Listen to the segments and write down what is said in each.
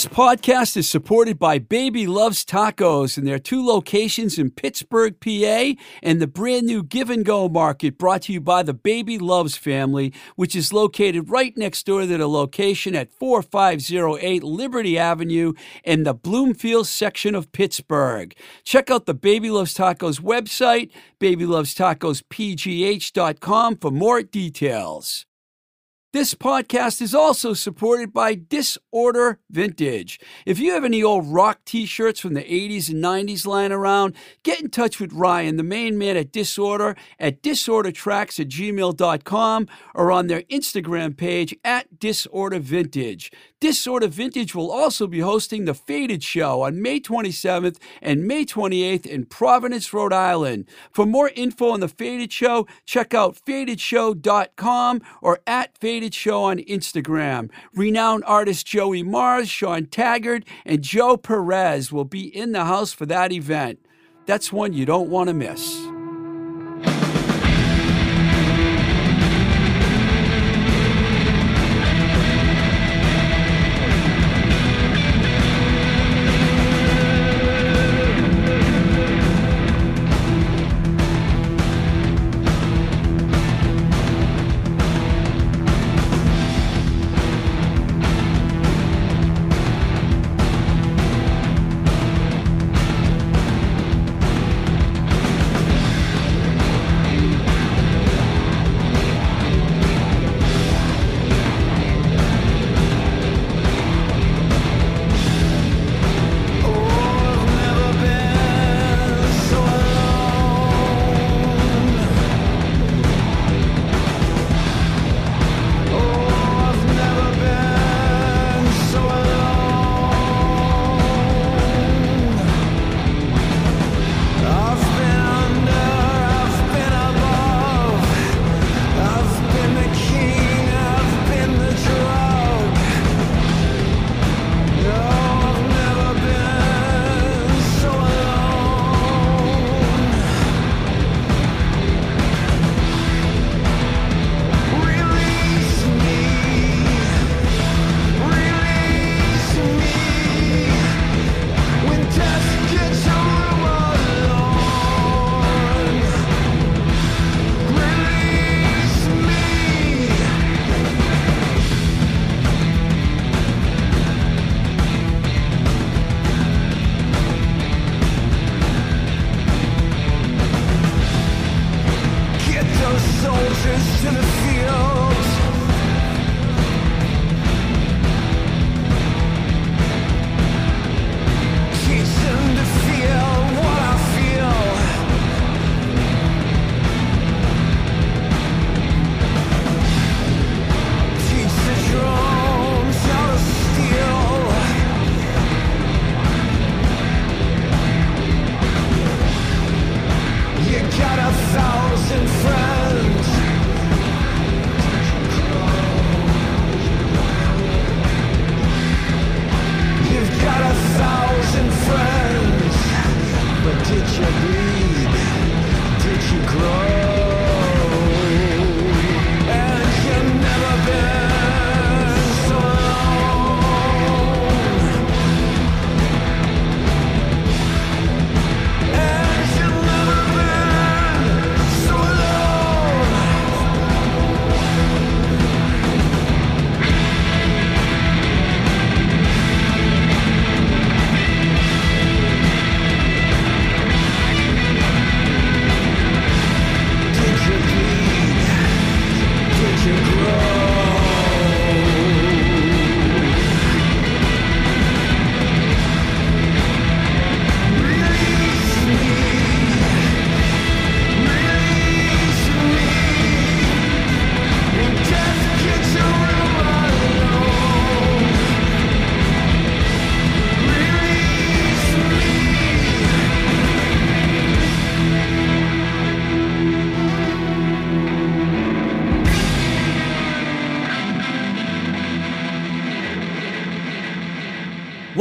This podcast is supported by Baby Loves Tacos and their two locations in Pittsburgh, PA, and the brand new Give and Go Market brought to you by the Baby Loves family, which is located right next door to the location at 4508 Liberty Avenue in the Bloomfield section of Pittsburgh. Check out the Baby Loves Tacos website, babylovestacospgh.com for more details. This podcast is also supported by Disorder Vintage. If you have any old rock t shirts from the 80s and 90s lying around, get in touch with Ryan, the main man at Disorder, at disordertracks at gmail.com or on their Instagram page at Disorder Vintage. Disorder Vintage will also be hosting the Faded Show on May 27th and May 28th in Providence, Rhode Island. For more info on the Faded Show, check out fadedshow.com or at Faded Show on Instagram. Renowned artist Joey Mars, Sean Taggart, and Joe Perez will be in the house for that event. That's one you don't want to miss.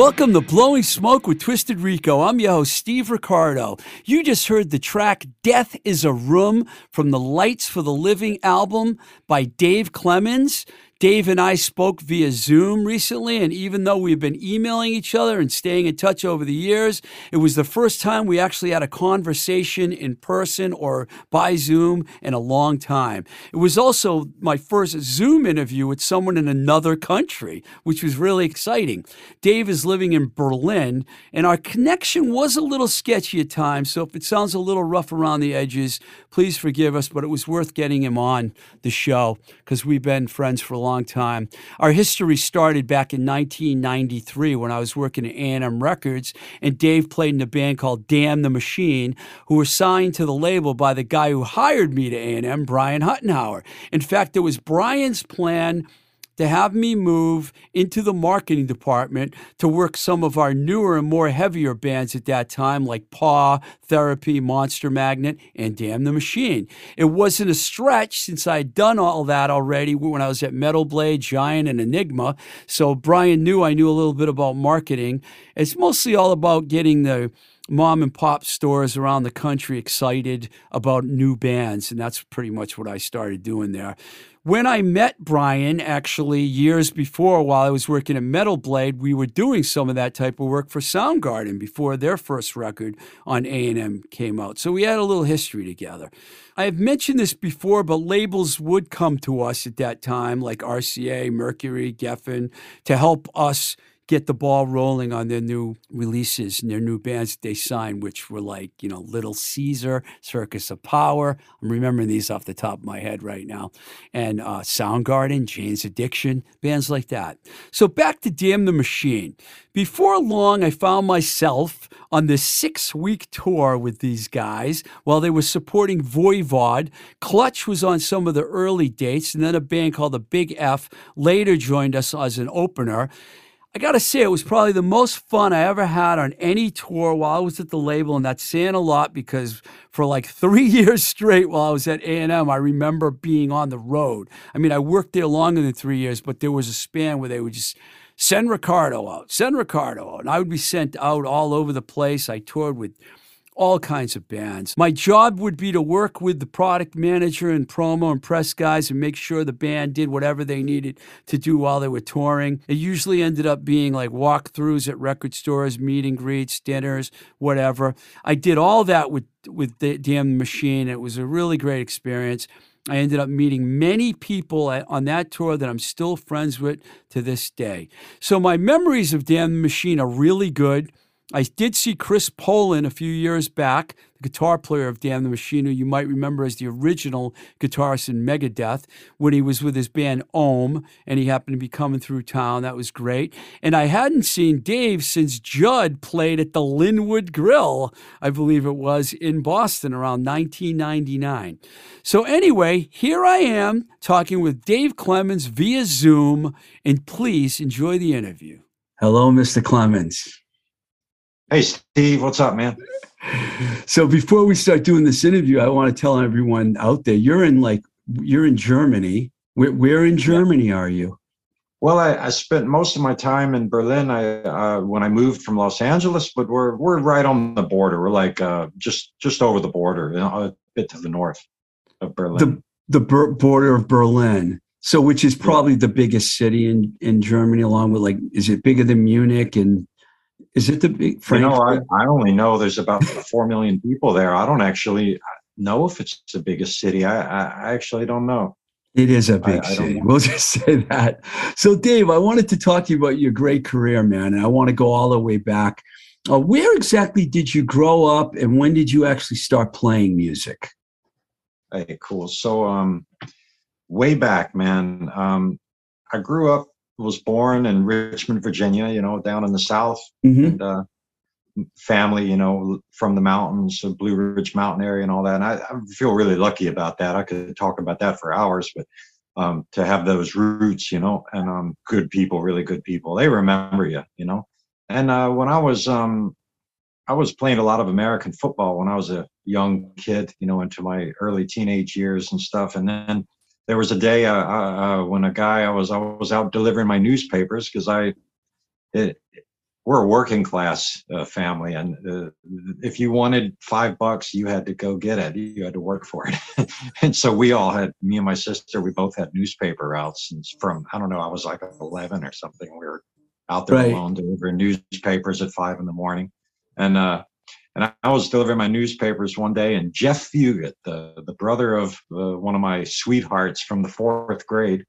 Welcome to Blowing Smoke with Twisted Rico. I'm your host, Steve Ricardo. You just heard the track Death is a Room from the Lights for the Living album by Dave Clemmons. Dave and I spoke via Zoom recently, and even though we've been emailing each other and staying in touch over the years, it was the first time we actually had a conversation in person or by Zoom in a long time. It was also my first Zoom interview with someone in another country, which was really exciting. Dave is living in Berlin, and our connection was a little sketchy at times, so if it sounds a little rough around the edges, please forgive us, but it was worth getting him on the show because we've been friends for a long time. Our history started back in 1993 when I was working at A&M Records, and Dave played in a band called Damn the Machine, who were signed to the label by the guy who hired me to A&M, Brian Huttenhauer. In fact, it was Brian's plan to have me move into the marketing department to work some of our newer and more heavier bands at that time, like Paw, Therapy, Monster Magnet, and Damn the Machine. It wasn't a stretch since I'd done all that already when I was at Metal Blade, Giant, and Enigma. So Brian knew I knew a little bit about marketing. It's mostly all about getting the mom and pop stores around the country excited about new bands. And that's pretty much what I started doing there. When I met Brian, actually, years before, while I was working at Metal Blade, we were doing some of that type of work for Soundgarden before their first record on A&M came out. So we had a little history together. I have mentioned this before, but labels would come to us at that time, like RCA, Mercury, Geffen, to help us get the ball rolling on their new releases and their new bands that they signed, which were like, you know, Little Caesar, Circus of Power. I'm remembering these off the top of my head right now. And uh, Soundgarden, Jane's Addiction, bands like that. So back to Damn the Machine. Before long, I found myself on this six week tour with these guys while they were supporting Voivod. Clutch was on some of the early dates, and then a band called the Big F later joined us as an opener. I got to say, it was probably the most fun I ever had on any tour while I was at the label, and that's saying a lot because for like three years straight while I was at A&M, I remember being on the road. I mean, I worked there longer than three years, but there was a span where they would just send Ricardo out, send Ricardo out, and I would be sent out all over the place. I toured with all kinds of bands. My job would be to work with the product manager and promo and press guys and make sure the band did whatever they needed to do while they were touring. It usually ended up being like walkthroughs at record stores, meet and greets, dinners, whatever. I did all that with with the Damn Machine. It was a really great experience. I ended up meeting many people on that tour that I'm still friends with to this day. So my memories of Damn Machine are really good. I did see Chris Poland a few years back, the guitar player of Damn the Machine, who you might remember as the original guitarist in Megadeth, when he was with his band Ohm, and he happened to be coming through town. That was great. And I hadn't seen Dave since Judd played at the Linwood Grill, I believe it was, in Boston around 1999. So, anyway, here I am talking with Dave Clemmons via Zoom, and please enjoy the interview. Hello, Mr. Clemmons. Hey, Steve, what's up, man? So before we start doing this interview, I want to tell everyone out there you're in like you're in Germany. Where, where in Germany are you? Well, I, I, spent most of my time in Berlin. I uh, when I moved from Los Angeles, but we're we're right on the border. We're like uh, just just over the border, you know, a bit to the north of Berlin. The the border of Berlin. So, which is probably yeah. the biggest city in in Germany, along with like, is it bigger than Munich and is it the big? You know, I, I only know there's about four million people there. I don't actually know if it's the biggest city. I, I actually don't know. It is a big I, city. I we'll just say that. So, Dave, I wanted to talk to you about your great career, man. And I want to go all the way back. Uh, where exactly did you grow up, and when did you actually start playing music? Hey, cool. So, um, way back, man. Um, I grew up was born in Richmond, Virginia, you know, down in the South. Mm-hmm. And, uh, family, you know, from the mountains, the Blue Ridge Mountain area and all that. And I, I, feel really lucky about that. I could talk about that for hours, but um, to have those roots, you know, and um, good people, really good people, they remember you, you know. And uh, when I was, um, I was playing a lot of American football when I was a young kid, you know, into my early teenage years and stuff. And then there was a day uh, uh, uh, when a guy I was I was out delivering my newspapers because I it, we're a working class uh, family, and uh, if you wanted five bucks, you had to go get it. You had to work for it. and so we all had me and my sister. We both had newspaper routes. And from I don't know, I was like eleven or something. We were out there right. alone delivering newspapers at five in the morning, and uh, and I was delivering my newspapers one day, and Jeff Fugit, the the brother of uh, one of my sweethearts from the fourth grade,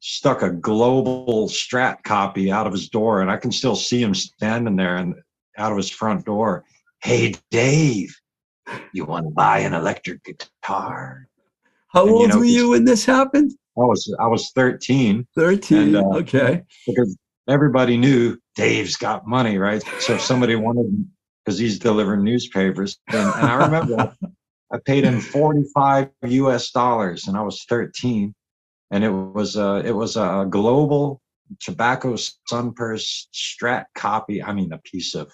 stuck a global strat copy out of his door and i can still see him standing there and out of his front door. Hey dave you want to buy an electric guitar? How and, old you know, were you when this happened? I was i was 13 13 and, uh, okay. because everybody knew dave's got money right? So if somebody wanted because he's delivering newspapers and, and i remember i paid him 45 us dollars and i was 13 and it was a it was a global tobacco sunburst strat copy. I mean, a piece of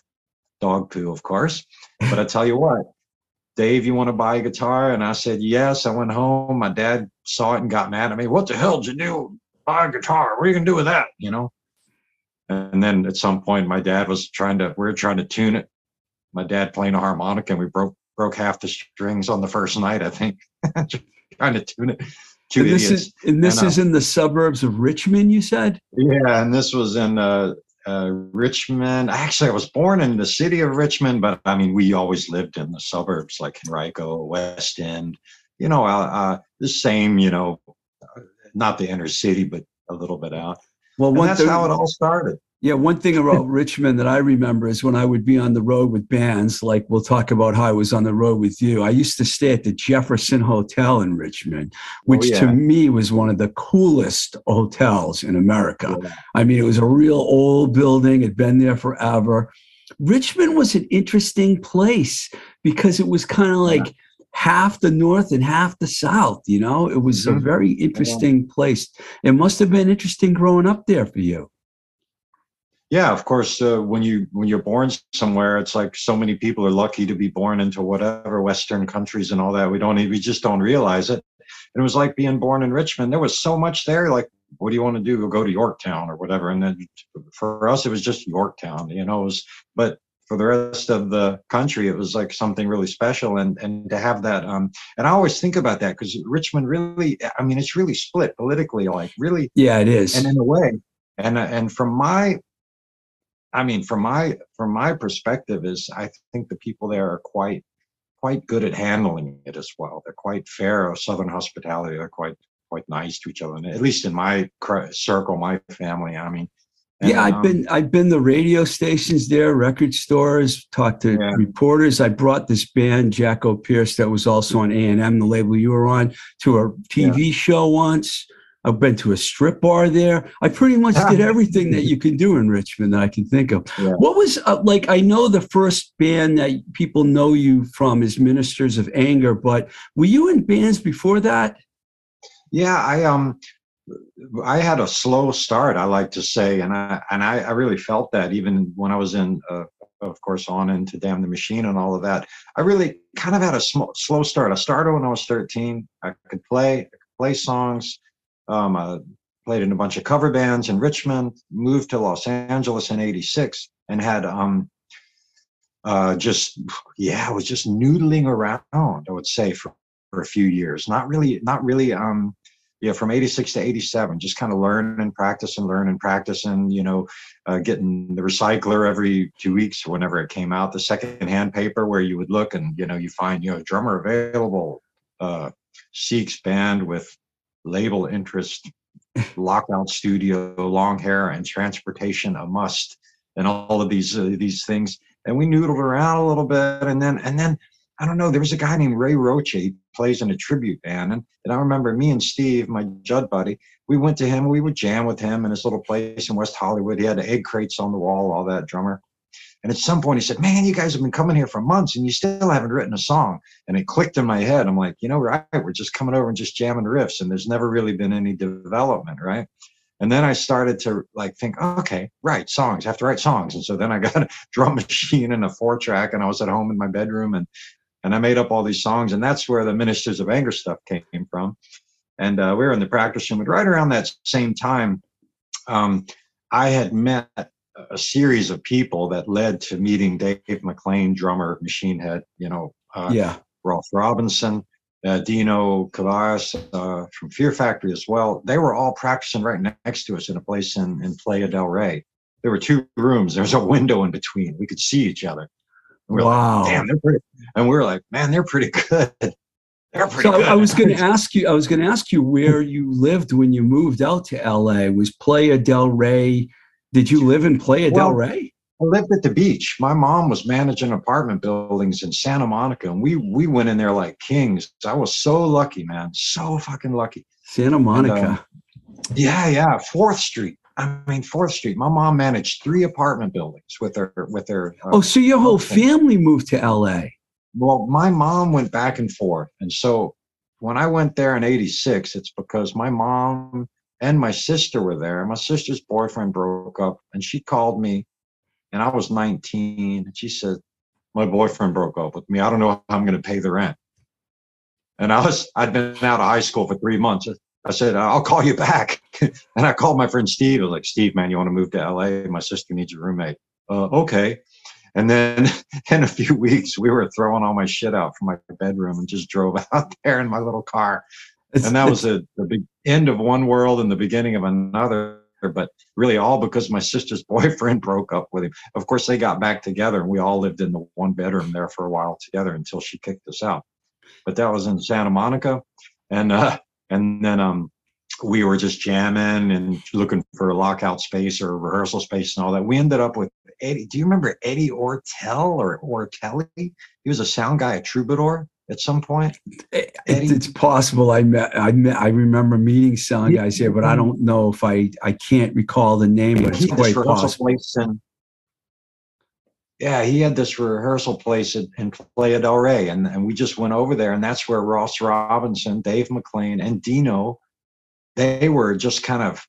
dog poo, of course. But I tell you what, Dave, you want to buy a guitar? And I said yes. I went home. My dad saw it and got mad at me. What the hell did you do? Buy a guitar? What are you gonna do with that? You know. And then at some point, my dad was trying to. we are trying to tune it. My dad playing a harmonica, and we broke broke half the strings on the first night. I think trying to tune it two and this idiots. Is, and this and, uh, is in the suburbs of Richmond, you said? Yeah, and this was in uh, uh, Richmond. Actually, I was born in the city of Richmond, but I mean, we always lived in the suburbs like Henrico, West End, you know, uh, uh the same, you know, not the inner city, but a little bit out. Well, that's how it all started. Yeah, one thing about Richmond that I remember is when I would be on the road with bands, like we'll talk about how I was on the road with you. I used to stay at the Jefferson Hotel in Richmond, which oh, yeah. to me was one of the coolest hotels in America. Yeah. I mean, it was a real old building, it had been there forever. Richmond was an interesting place because it was kind of like yeah. half the north and half the south, you know? It was mm-hmm. a very interesting place. It must have been interesting growing up there for you yeah of course uh, when you when you're born somewhere it's like so many people are lucky to be born into whatever western countries and all that. We don't we just don't realize it. And it was like being born in richmond. There was so much there like what do you want to do? Go to yorktown or whatever. And then for us it was just yorktown you know it was but for the rest of the country it was like something really special. And and to have that um and i always think about that because richmond really i mean it's really split politically like really yeah it is. and in a way. And and from my I mean, from my from my perspective, is I think the people there are quite quite good at handling it as well. They're quite fair of Southern hospitality. They're quite quite nice to each other. And at least in my circle, my family. I mean, and, yeah, I've um, been I've been the radio stations there, record stores, talked to yeah. reporters. I brought this band Jackopierce that was also on A and M, the label you were on, to a TV yeah. show once. I've been to a strip bar there. I pretty much did everything that you can do in Richmond that I can think of. Yeah. What was uh, like? I know the first band that people know you from is Ministers of Anger, but were you in bands before that? Yeah, I um, I had a slow start. I like to say, and I and I, I really felt that even when I was in. Uh, of course, on into Damn the Machine and all of that. I really kind of had a sm- slow start. I started when I was 13. I could play, I could play songs. Um, I played in a bunch of cover bands in Richmond, moved to Los Angeles in 86 and had um, uh, just, yeah, I was just noodling around, I would say, for, for a few years. Not really, not really, um, yeah, from 86 to 87, just kind of learn and practice and learn and practice and, you know, uh, getting the recycler every two weeks whenever it came out, the secondhand paper where you would look and, you know, you find, you know, drummer available, uh, Seeks band with label interest, lockout studio, long hair, and transportation a must, and all of these uh, these things. And we noodled around a little bit, and then and then I don't know. There was a guy named Ray Roche. He plays in a tribute band, and, and I remember me and Steve, my Judd buddy, we went to him. We would jam with him in his little place in West Hollywood. He had egg crates on the wall, all that drummer. And at some point he said, Man, you guys have been coming here for months and you still haven't written a song. And it clicked in my head. I'm like, you know, right, we're just coming over and just jamming riffs. And there's never really been any development, right? And then I started to like think, okay, right, songs, I have to write songs. And so then I got a drum machine and a four track and I was at home in my bedroom and and I made up all these songs. And that's where the Ministers of Anger stuff came from. And uh, we were in the practice room. And right around that same time, um, I had met a series of people that led to meeting Dave McClain, drummer, Machine Head, you know, uh, yeah, Ross Robinson, uh, Dino Cazares uh, from Fear Factory as well. They were all practicing right next to us in a place in, in Playa del Rey. There were two rooms. There was a window in between. We could see each other. We wow. Like, Damn, they're pretty. And we were like, man, they're pretty good. They're pretty so good. I was going to ask you. I was going to ask you where you lived when you moved out to LA. Was Playa del Rey? Did you live in Playa well, del Rey? I lived at the beach. My mom was managing apartment buildings in Santa Monica, and we we went in there like kings. I was so lucky, man, so fucking lucky. Santa Monica. And, uh, yeah, yeah, Fourth Street. I mean, Fourth Street. My mom managed three apartment buildings with her with her. Uh, oh, so your whole family moved to L.A. Well, my mom went back and forth, and so when I went there in '86, it's because my mom and my sister were there. My sister's boyfriend broke up, and she called me and I was 19. And she said, My boyfriend broke up with me. I don't know how I'm going to pay the rent. And I was, I'd been out of high school for three months. I said, I'll call you back. and I called my friend Steve. I was like, Steve, man, you want to move to LA? My sister needs a roommate. Uh, okay. And then in a few weeks, we were throwing all my shit out from my bedroom and just drove out there in my little car. It's, and that was a, the big end of one world and the beginning of another but really all because my sister's boyfriend broke up with him. Of course, they got back together and we all lived in the one bedroom there for a while together until she kicked us out. But that was in Santa Monica. And, uh, and then, um, we were just jamming and looking for a lockout space or rehearsal space and all that. We ended up with Eddie. Do you remember Eddie Ortel or Ortelli? He was a sound guy at Troubadour at some point? It, it's possible. I met, I met, I remember meeting sound guys here, but I don't know if I, I can't recall the name, but it's quite possible. In, yeah, he had this rehearsal place in, in Playa del Rey, and, and we just went over there, and that's where Ross Robinson, Dave McClain, and Dino, they were just kind of,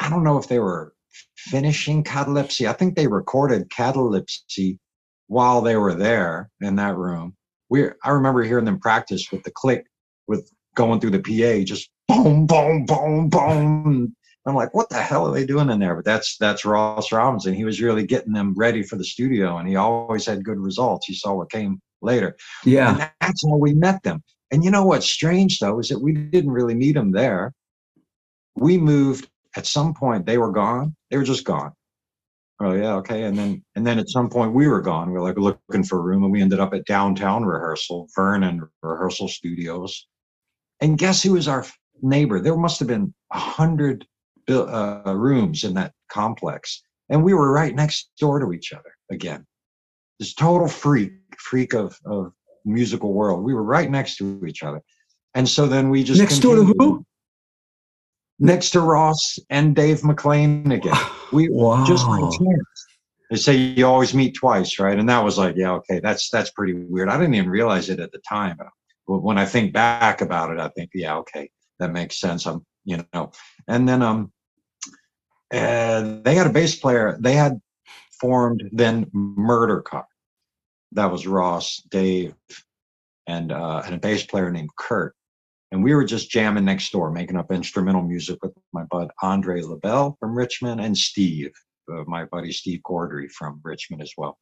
I don't know if they were finishing Catalepsy. I think they recorded Catalepsy while they were there in that room we I remember hearing them practice with the click with going through the PA, just boom, boom, boom, boom. I'm like, what the hell are they doing in there? But that's that's Ross Robinson. He was really getting them ready for the studio, and he always had good results. You saw what came later. Yeah, and that's how we met them. And you know what's strange though is that we didn't really meet them there. We moved at some point. They were gone. They were just gone. Oh yeah, okay. And then and then at some point we were gone. We were like looking for a room, and we ended up at downtown rehearsal, Vernon Rehearsal Studios. And guess who was our neighbor? There must have been a hundred uh, rooms in that complex, and we were right next door to each other again. This total freak, freak of of musical world. We were right next to each other, and so then we just next continued. door to who? Next to Ross and Dave McClain again. We wow. just by chance. They say you always meet twice, right? And that was like, yeah, okay, that's that's pretty weird. I didn't even realize it at the time, but when I think back about it, I think, yeah, okay, that makes sense. I'm, you know, and then um, and they had a bass player. They had formed then Murder Car. That was Ross, Dave, and uh, and a bass player named Kurt and we were just jamming next door, making up instrumental music with my bud Andre LaBelle from Richmond and Steve, uh, my buddy Steve Cordry from Richmond as well.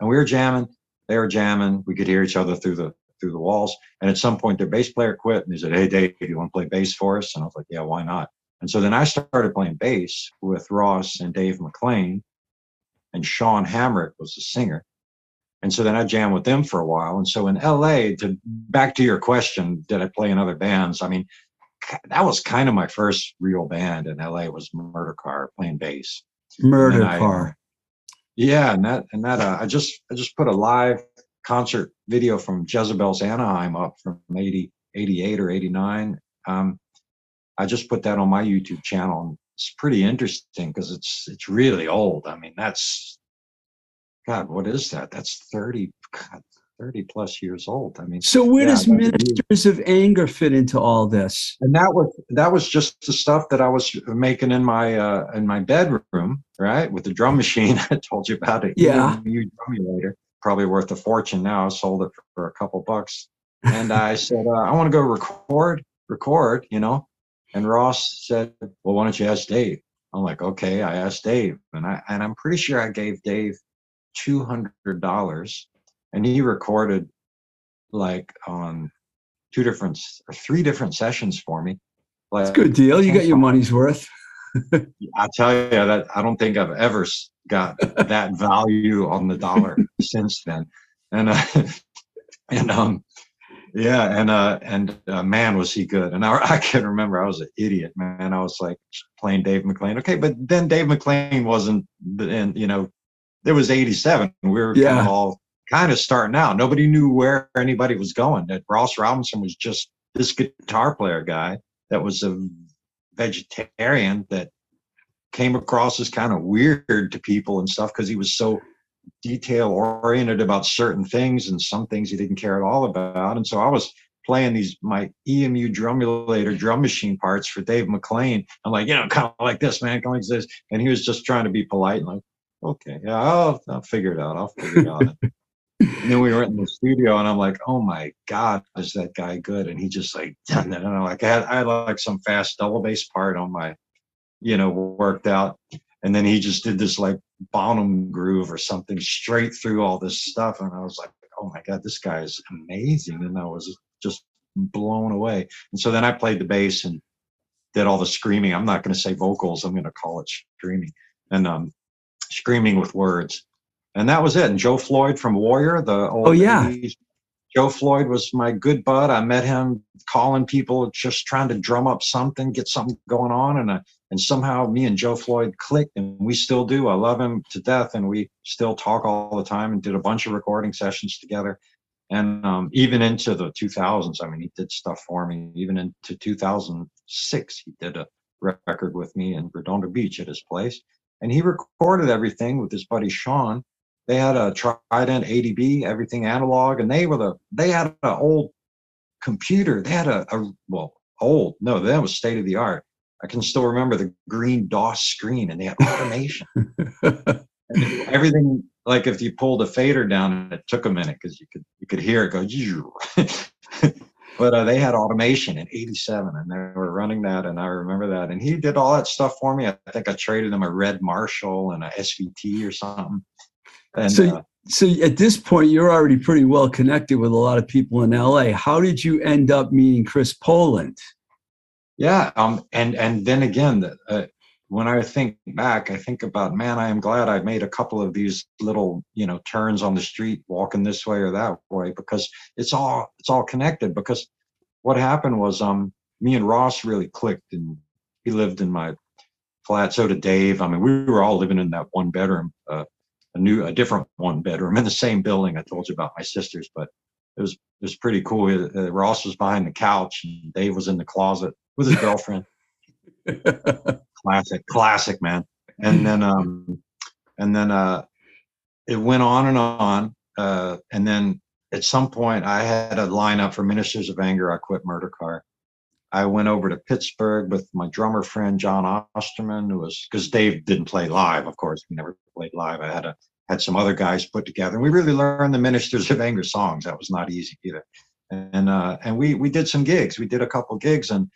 And we were jamming, they were jamming. We could hear each other through the through the walls. And at some point, their bass player quit, and he said, "Hey, Dave, you want to play bass for us?" And I was like, "Yeah, why not?" And so then I started playing bass with Ross and Dave McClain, and Sean Hamrick was the singer. And so then I jammed with them for a while. And so in LA, to back to your question, did I play in other bands? I mean, that was kind of my first real band in LA was Murder Car playing bass. Murder Car. Yeah, and that and that uh, I just I just put a live concert video from Jezebel's Anaheim up from 80, 88 or 89. Um, I just put that on my YouTube channel. It's pretty interesting because it's it's really old. I mean, that's God, what is that? That's 30, God, 30 plus years old. I mean, so where yeah, does Ministers of Anger fit into all this? And that was that was just the stuff that I was making in my uh, in my bedroom, right, with the drum machine. I told you about it. Yeah, you, drum later. Probably worth a fortune now. I sold it for a couple bucks, and I said, uh, I want to go record, record, you know. And Ross said, Well, why don't you ask Dave? I'm like, okay. I asked Dave, and I and I'm pretty sure I gave Dave two hundred dollars, and he recorded like on two different or three different sessions for me. Like, That's a good deal. You got your money's worth. I tell you that I don't think I've ever got that value on the dollar since then. And uh, and um yeah, and uh, and uh, man, was he good! And I, I can remember I was an idiot, man. I was like playing Dave McClain Okay, but then Dave McClain wasn't, and you know, it was '87. We were yeah. kind of all kind of starting out. Nobody knew where anybody was going. That Ross Robinson was just this guitar player guy that was a vegetarian that came across as kind of weird to people and stuff because he was so detail oriented about certain things and some things he didn't care at all about. And so I was playing these my EMU drumulator drum machine parts for Dave McClain. I'm like, you know, kind of like this, man, kind of like this. And he was just trying to be polite and like, okay, yeah, I'll, I'll figure it out. I'll figure it out. and then we were in the studio and I'm like, oh my God, is that guy good? And he just like. And I'm like, I had, I had like some fast double bass part on my, you know, worked out. And then he just did this like Bonham groove or something straight through all this stuff. And I was like, oh my God, this guy is amazing. And I was just blown away. And so then I played the bass and did all the screaming. I'm not going to say vocals, I'm going to call it screaming. And um, screaming with words. And that was it. And Joe Floyd from Warrior, the old oh, yeah. 80s, Joe Floyd was my good bud. I met him calling people, just trying to drum up something, get something going on. And I, and somehow me and Joe Floyd clicked, and we still do. I love him to death, and we still talk all the time and did a bunch of recording sessions together. And um, even into the 2000s, I mean, he did stuff for me. Even into 2006, he did a record with me in Redondo Beach at his place, and he recorded everything with his buddy Sean. They had a Trident 80B, everything analog, and they were the they had an old computer. They had a, a well old no, that was state of the art I can still remember the green DOS screen and they had automation. everything like if you pulled a fader down, it took a minute because you could you could hear it go. but uh, they had automation in '87, and they were running that, and I remember that. And he did all that stuff for me. I think I traded him a red Marshall and a SVT or something. And, so, uh, so at this point, you're already pretty well connected with a lot of people in LA. How did you end up meeting Chris Poland? Yeah, um, and and then again, uh, when I think back, I think about man, I am glad I made a couple of these little you know turns on the street, walking this way or that way, because it's all it's all connected. Because what happened was, um, me and Ross really clicked, and he lived in my flat. So did Dave. I mean, we were all living in that one bedroom, uh, a new, a different one bedroom in the same building. I told you about my sisters, but it was it was pretty cool. Uh, Ross was behind the couch, and Dave was in the closet with his girlfriend. classic, classic, man. And then, um, and then, uh, it went on and on. Uh, and then at some point, I had a lineup for Ministers of Anger. I quit Murder Car. I went over to Pittsburgh with my drummer friend John Osterman, who was because Dave didn't play live, of course. We never played live. I had a had some other guys put together, and we really learned the Ministers of Anger songs. That was not easy either. And uh, and we we did some gigs. We did a couple gigs, and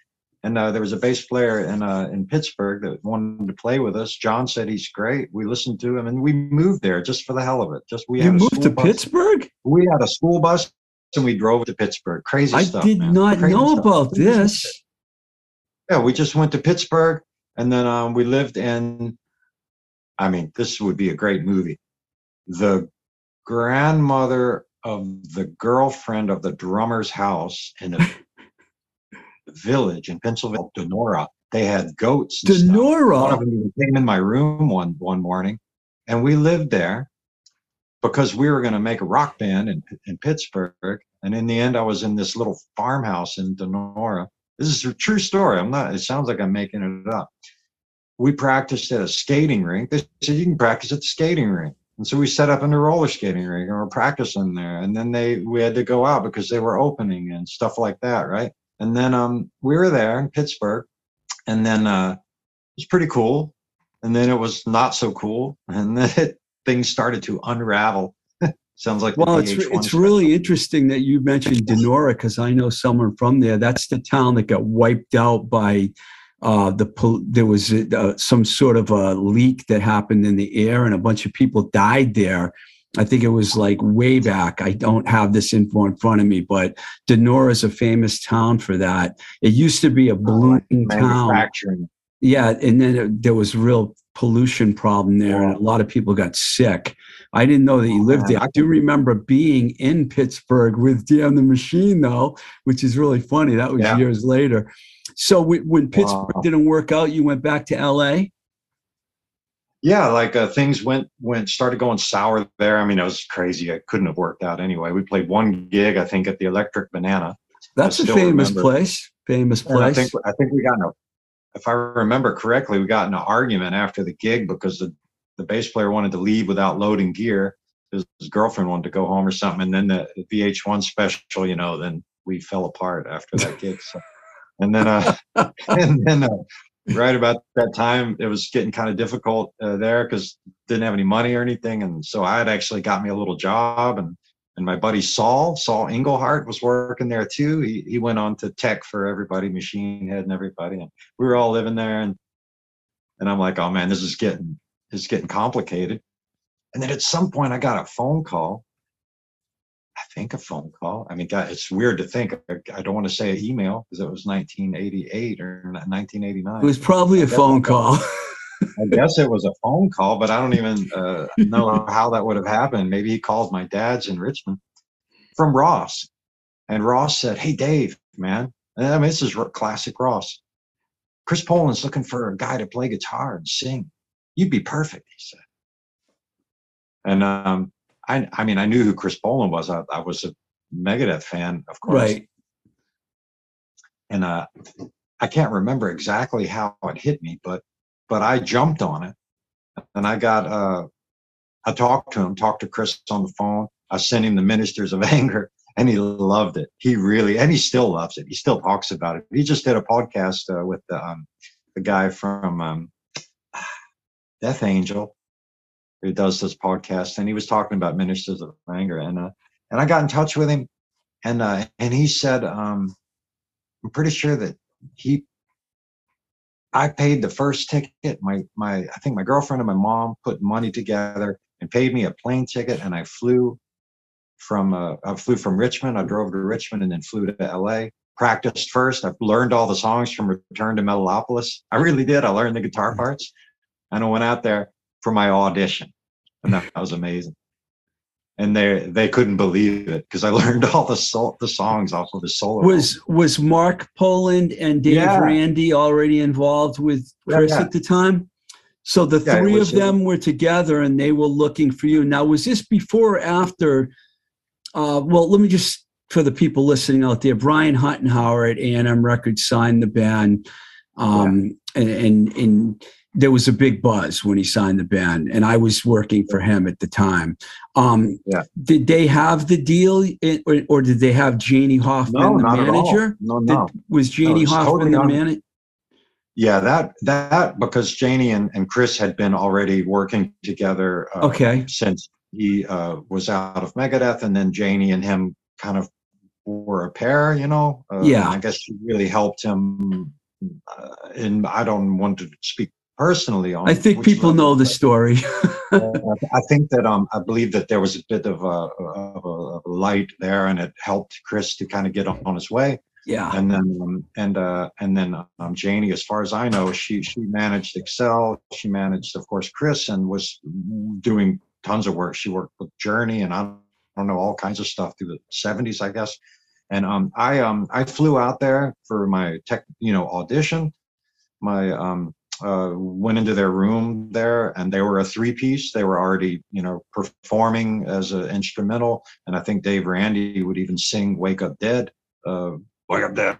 and uh, there was a bass player in uh, in Pittsburgh that wanted to play with us. John said he's great. We listened to him, and we moved there just for the hell of it. Just we you moved to bus. Pittsburgh. We had a school bus, and we drove to Pittsburgh. Crazy I stuff. I did man. not Crazy know stuff. about this. Yeah, we just went to Pittsburgh, and then um, we lived in. I mean, this would be a great movie. The grandmother of the girlfriend of the drummer's house in the village in Pennsylvania, Denora. They had goats. Donora. One of them came in my room one one morning, and we lived there because we were going to make a rock band in, in Pittsburgh. And in the end, I was in this little farmhouse in Denora. This is a true story. I'm not. It sounds like I'm making it up. We practiced at a skating rink. They said you can practice at the skating rink. And so we set up in the roller skating rink and we're practicing there. And then they we had to go out because they were opening and stuff like that, right? And then um, we were there in Pittsburgh, and then uh, it was pretty cool. And then it was not so cool, and then it, things started to unravel. Sounds like well, it's it's really interesting that you mentioned Donora because I know someone from there. That's the town that got wiped out by uh, the there was uh, some sort of a leak that happened in the air, and a bunch of people died there. I think it was like way back. I don't have this info in front of me, but Donora is a famous town for that. It used to be a oh, blooming oh, town. Yeah, and then it, there was real pollution problem there, and a lot of people got sick. I didn't know that you lived there. I do remember being in Pittsburgh with Damn the Machine, though, which is really funny. That was yeah. years later. So when Pittsburgh wow. didn't work out, you went back to LA. Yeah, like uh, things went went started going sour there. I mean, it was crazy. It couldn't have worked out anyway. We played one gig, I think, at the Electric Banana. That's a famous remember. place. Famous place. I think I think we got in a, if I remember correctly, we got in an argument after the gig because the the bass player wanted to leave without loading gear. His, his girlfriend wanted to go home or something, and then the VH1 special, you know, then we fell apart after that gig. So and then uh, and then uh, right about that time, it was getting kind of difficult uh, there because didn't have any money or anything, and so I had actually got me a little job, and and my buddy Saul Saul Englehart was working there too. He he went on to tech for everybody, Machine Head and everybody, and we were all living there, and and I'm like, oh man, this is getting is getting complicated. And then at some point, I got a phone call I think a phone call. I mean, God, it's weird to think. I, don't want to say an email because it was 1988 or 1989. It was probably a phone call. I guess it was a phone call, but I don't even uh, know how that would have happened. Maybe he called my dad's in Richmond from Ross, and Ross said, "Hey, Dave, man, and I mean this is classic Ross. Chris Poland's looking for a guy to play guitar and sing. You'd be perfect," he said. And um, I, I mean, I knew who Chris Poland was. I, I was a Megadeth fan, of course. Right. And uh, I can't remember exactly how it hit me, but but I jumped on it, and I got uh, I talked to him, talked to Chris on the phone. I sent him the Ministers of Anger, and he loved it. He really, and he still loves it. He still talks about it. He just did a podcast uh, with the um, the guy from um, Death Angel who does this podcast, and he was talking about ministers of anger, and uh, and I got in touch with him, and uh, and he said, um, I'm pretty sure that he, I paid the first ticket. My my I think my girlfriend and my mom put money together and paid me a plane ticket, and I flew from uh, I flew from Richmond. I drove to Richmond and then flew to L.A. Practiced first. I learned all the songs from Return to Metalopolis. I really did. I learned the guitar parts, and I went out there for my audition, and that was amazing. And they they couldn't believe it because I learned all the sol- the songs off of the solo. Was was Mark Poland and Dave yeah. Randi already involved with Chris yeah, yeah. at the time? So the three of them were together and they were looking for you. Now, was this before or after? Uh, well, let me just for the people listening out there, Brian Huttenhauer at A&M Records signed the band, um, and, and, and there was a big buzz when he signed the band, and I was working for him at the time. Um, yeah. Did they have the deal, or, or did they have Janie Hoffman, no, the manager? No, no. Did, was Janie no, Hoffman totally the manager? Yeah, that that because Janie and, and Chris had been already working together. Uh, okay. Since he uh, was out of Megadeth, and then Janie and him kind of were a pair, you know. Uh, yeah. I guess she really helped him. Uh, and I don't want to speak personally on. I think people know the story. I think that um, I believe that there was a bit of a, of a, of a light there, and it helped Chris to kind of get on, his way. Yeah. And then um, and uh, and then um, Janie, as far as I know, she she managed Excel. She managed, of course, Chris, and was doing tons of work. She worked with Journey, and I don't know all kinds of stuff through the '70s, I guess. And um, I um, I flew out there for my tech, you know, audition. My um, uh, went into their room there and they were a three piece they were already you know performing as an instrumental and i think dave Randi would even sing wake up dead uh, wake up dead.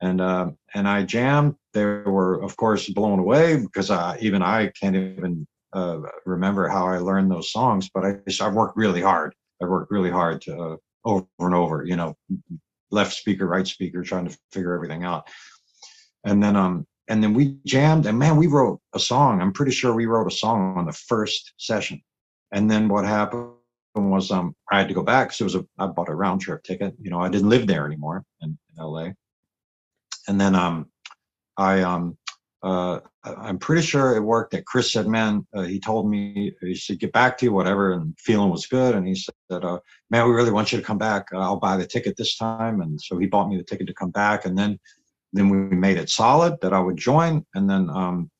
and uh, and i jammed. They were of course blown away because I, even i can't even uh, remember how i learned those songs but i i worked really hard. I worked really hard to uh, over and over you know left speaker right speaker trying to figure everything out. And then um and then we jammed and man we wrote a song i'm pretty sure we wrote a song on the first session and then what happened was um i had to go back because it was a i bought a round trip ticket you know i didn't live there anymore in, in la and then um I um uh, I'm pretty sure it worked. That Chris said, "Man," uh, he told me he said, "Get back to you, whatever." And feeling was good, and he said, uh, "Man, we really want you to come back. I'll buy the ticket this time." And so he bought me the ticket to come back, and then then we made it solid that I would join, and then um,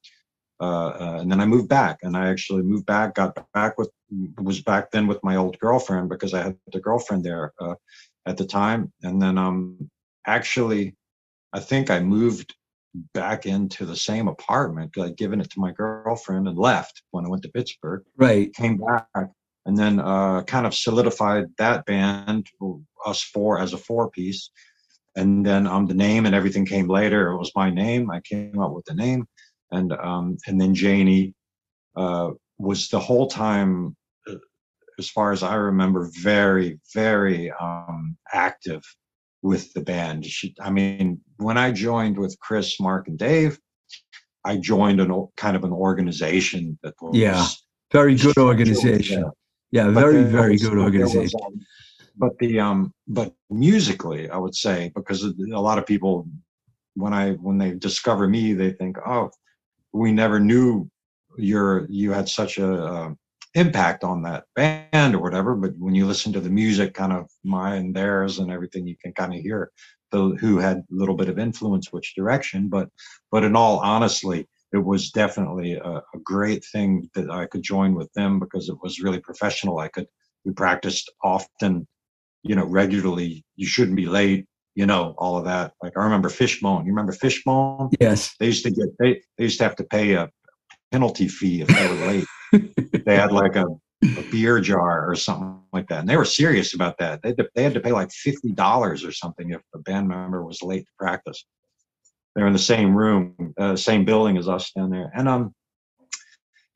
uh, uh, and then I moved back, and I actually moved back, got back with was back then with my old girlfriend because I had the girlfriend there at the time, and then um actually I think I moved back into the same apartment. I'd given it to my girlfriend and left when I went to Pittsburgh. Right. Came back and then uh, kind of solidified that band, us four as a four piece. And then um, the name and everything came later. It was my name. I came up with the name, and um, and then Janie uh, was the whole time, uh, as far as I remember, very very um, active with the band. She, I mean, when I joined with Chris, Mark, and Dave, I joined an kind of an organization that was yeah, very good organization. Yeah, very very was, good organization. Was, but the um, but musically, I would say because a lot of people, when I when they discover me, they think, oh, we never knew you're you had such a, a impact on that band or whatever. But when you listen to the music, kind of mine, theirs, and everything, you can kind of hear the who had a little bit of influence, which direction. But but in all honestly, it was definitely a, a great thing that I could join with them because it was really professional. I could we practiced often, you know, regularly. You shouldn't be late you know, all of that. Like I remember Fishbone. You remember Fishbone? Yes. They used to get they, they used to have to pay a penalty fee if they were late they had like a, a, beer jar or something like that, and they were serious about that. They had to, they had to pay like fifty dollars or something if a band member was late to practice. They're in the same room, uh, same building as us down there, and um,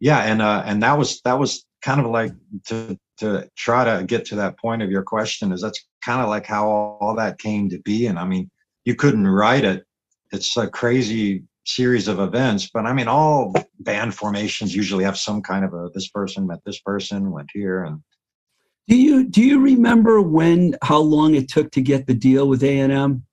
yeah, and uh, and that was that was kind of like to to try to get to that point of your question is that's kind of like how all, all that came to be, and I mean, you couldn't write it. It's a crazy series of events. But I mean, all band formations usually have some kind of a this person met this person, went here, and. Do you do you remember when how long it took to get the deal with A and M?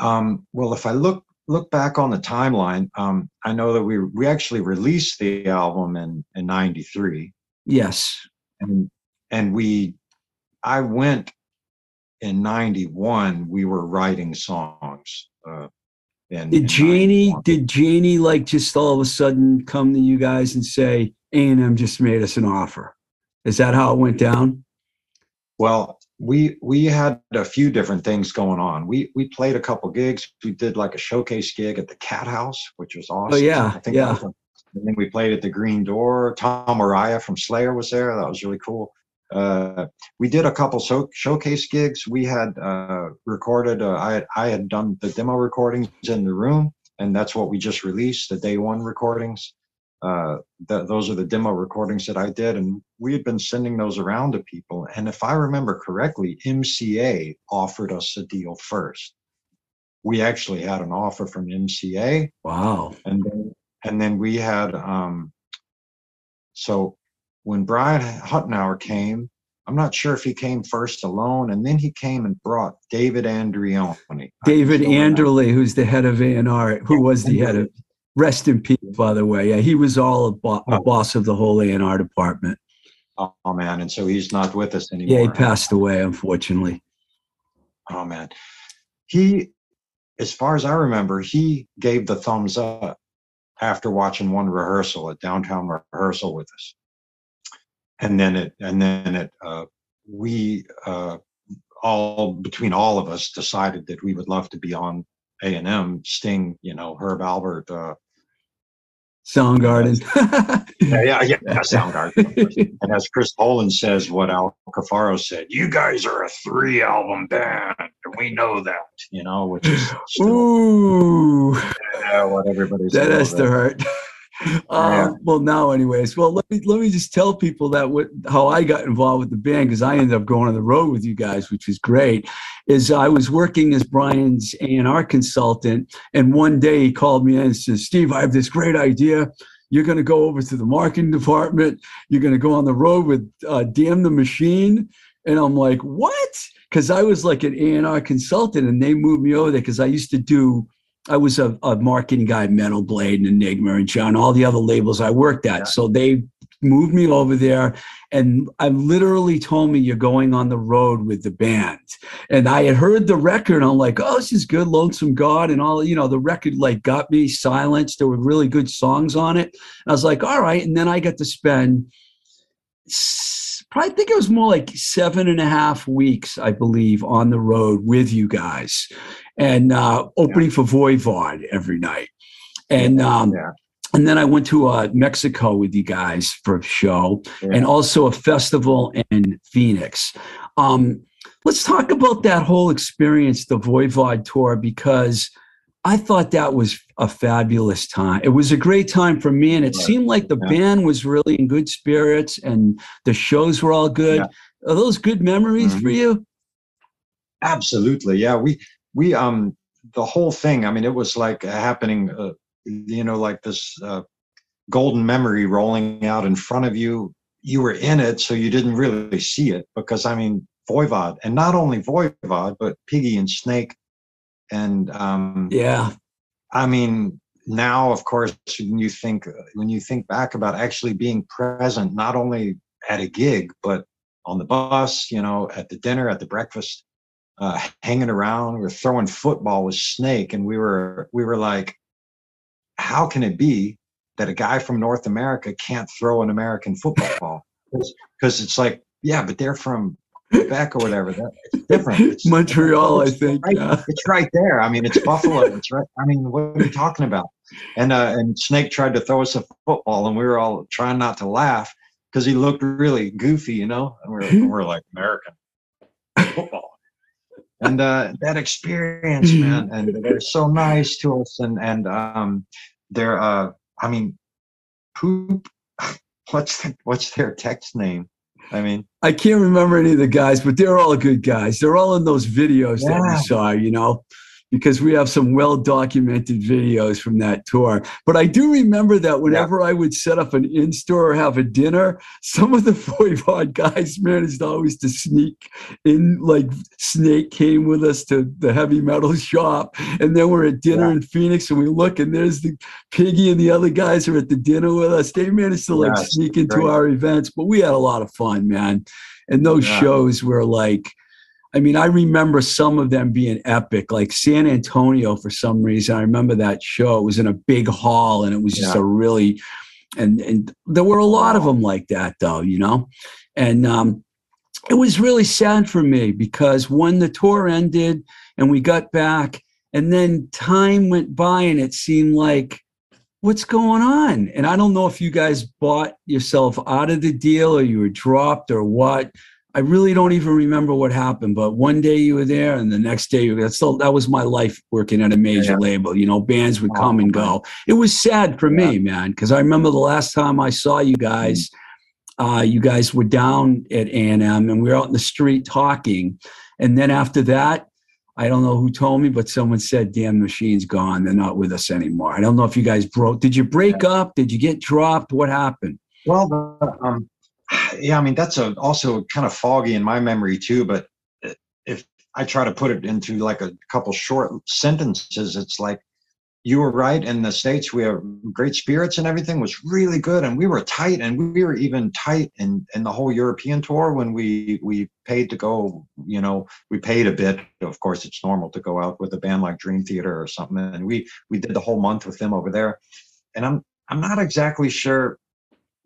Um, well, if I look look back on the timeline, um, I know that we we actually released the album in in '93. Yes, and and we, I went in '91. We were writing songs. Uh, and did Janie did Janie like just all of a sudden come to you guys and say A and M just made us an offer? Is that how it went down? Well, we we had a few different things going on. We we played a couple gigs. We did like a showcase gig at the Cat House, which was awesome. Oh yeah, I think yeah. And then we played at the Green Door. Tom Araya from Slayer was there. That was really cool. Uh, we did a couple show, showcase gigs. We had uh, recorded. Uh, I had, I had done the demo recordings in the room, and that's what we just released. The day one recordings. Uh, th- those are the demo recordings that I did, and we had been sending those around to people. And if I remember correctly, MCA offered us a deal first. We actually had an offer from MCA. Wow. And then and then we had um, so when Brian Huttenauer came, I'm not sure if he came first alone, and then he came and brought David Andreoni. David Anderle, who's the head of A&R, who was the head of, rest in peace, by the way. Yeah, he was all a, bo- a oh. boss of the whole A&R department. Oh, man, and so he's not with us anymore. Yeah, he passed away, unfortunately. Oh man, he, as far as I remember, he gave the thumbs up after watching one rehearsal at downtown rehearsal with us and then it and then it uh, we uh, all between all of us decided that we would love to be on A and M. Sting, you know, Herb Alpert, uh, Soundgarden. yeah, yeah, yeah, yeah, Soundgarden. and as Chris Poland says, what Al Cafaro said, you guys are a three album band, and we know that, you know, which is still, Ooh, yeah, what everybody's that has to hurt. Uh, well, now, anyways, well, let me let me just tell people that what how I got involved with the band because I ended up going on the road with you guys, which was great. Is I was working as Brian's A and R consultant, and one day he called me in and said, "Steve, I have this great idea. You're going to go over to the marketing department. You're going to go on the road with uh, Damn the Machine." And I'm like, "What?" Because I was like an A and R consultant, and they moved me over there because I used to do I was a, a marketing guy, Metal Blade and Enigma and John, all the other labels I worked at. Yeah. So they moved me over there and I literally told me you're going on the road with the band. And I had heard the record. I'm like, oh, this is good, Lonesome God, and all. You know, the record like got me silenced. There were really good songs on it. And I was like, all right. And then I got to spend probably think it was more like seven and a half weeks, I believe, on the road with you guys, and uh, opening yeah. for Voivod every night. And um, yeah and then I went to uh, Mexico with you guys for a show yeah. and also a festival in Phoenix. Um, let's talk about that whole experience, the Voivod tour, because I thought that was a fabulous time. It was a great time for me, and it right. seemed like the yeah. band was really in good spirits and the shows were all good. Yeah. Are those good memories mm-hmm. for you? Absolutely. Yeah. We, we, um, the whole thing, I mean, it was like happening. Uh, you know, like this uh, golden memory rolling out in front of you. You were in it, so you didn't really see it because I mean, Voivod, and not only Voivod, but Piggy and Snake, and um, yeah, I mean, now of course, when you think when you think back about actually being present, not only at a gig, but on the bus, you know, at the dinner, at the breakfast, uh, hanging around, we are throwing football with Snake, and we were we were like, how can it be that a guy from North America can't throw an American football? Because it's like, yeah, but they're from Quebec or whatever. That, it's different. It's, Montreal, I think. Right, yeah. It's right there. I mean, it's Buffalo. It's right. I mean, what are you talking about? And uh, and Snake tried to throw us a football, and we were all trying not to laugh because he looked really goofy, you know. And we're, we're like American football and uh, that experience, man, and they're so nice to us, and and um, they're, uh, I mean, poop. What's the, what's their text name? I mean, I can't remember any of the guys, but they're all good guys. They're all in those videos yeah. that we saw, you know because we have some well documented videos from that tour. But I do remember that whenever yeah. I would set up an in store or have a dinner, some of the Voivod guys managed always to sneak in. Like Snake came with us to the heavy metal shop, and then we're at dinner yeah. in Phoenix, and we look, and there's the Piggy and the other guys are at the dinner with us. They managed to like sneak into great. our events, but we had a lot of fun, man. And those yeah. shows were like I mean, I remember some of them being epic, like San Antonio for some reason. I remember that show. It was in a big hall and it was just yeah. a really, and, and there were a lot of them like that though, you know? And um, it was really sad for me because when the tour ended and we got back, and then time went by and it seemed like, what's going on? And I don't know if you guys bought yourself out of the deal or you were dropped or what I really don't even remember what happened, but one day you were there and the next day you were still that was my life working at a major yeah. label. You know, bands would come and go. It was sad for yeah. me, man, because I remember the last time I saw you guys, uh, you guys were down at A&M and we were out in the street talking. And then after that, I don't know who told me, but someone said, damn, machine's gone. They're not with us anymore. I don't know if you guys broke. Did you break yeah. up? Did you get dropped? What happened? Well, um, yeah, I mean that's a, also kind of foggy in my memory too. But uh, if I try to put it into like a couple short sentences, it's like you were right. In the states, we have great spirits and everything was really good, and we were tight, and we were even tight in in the whole European tour when we we paid to go. You know, we paid a bit. Of course, it's normal to go out with a band like Dream Theater or something, and we we did the whole month with them over there. And I'm I'm not exactly sure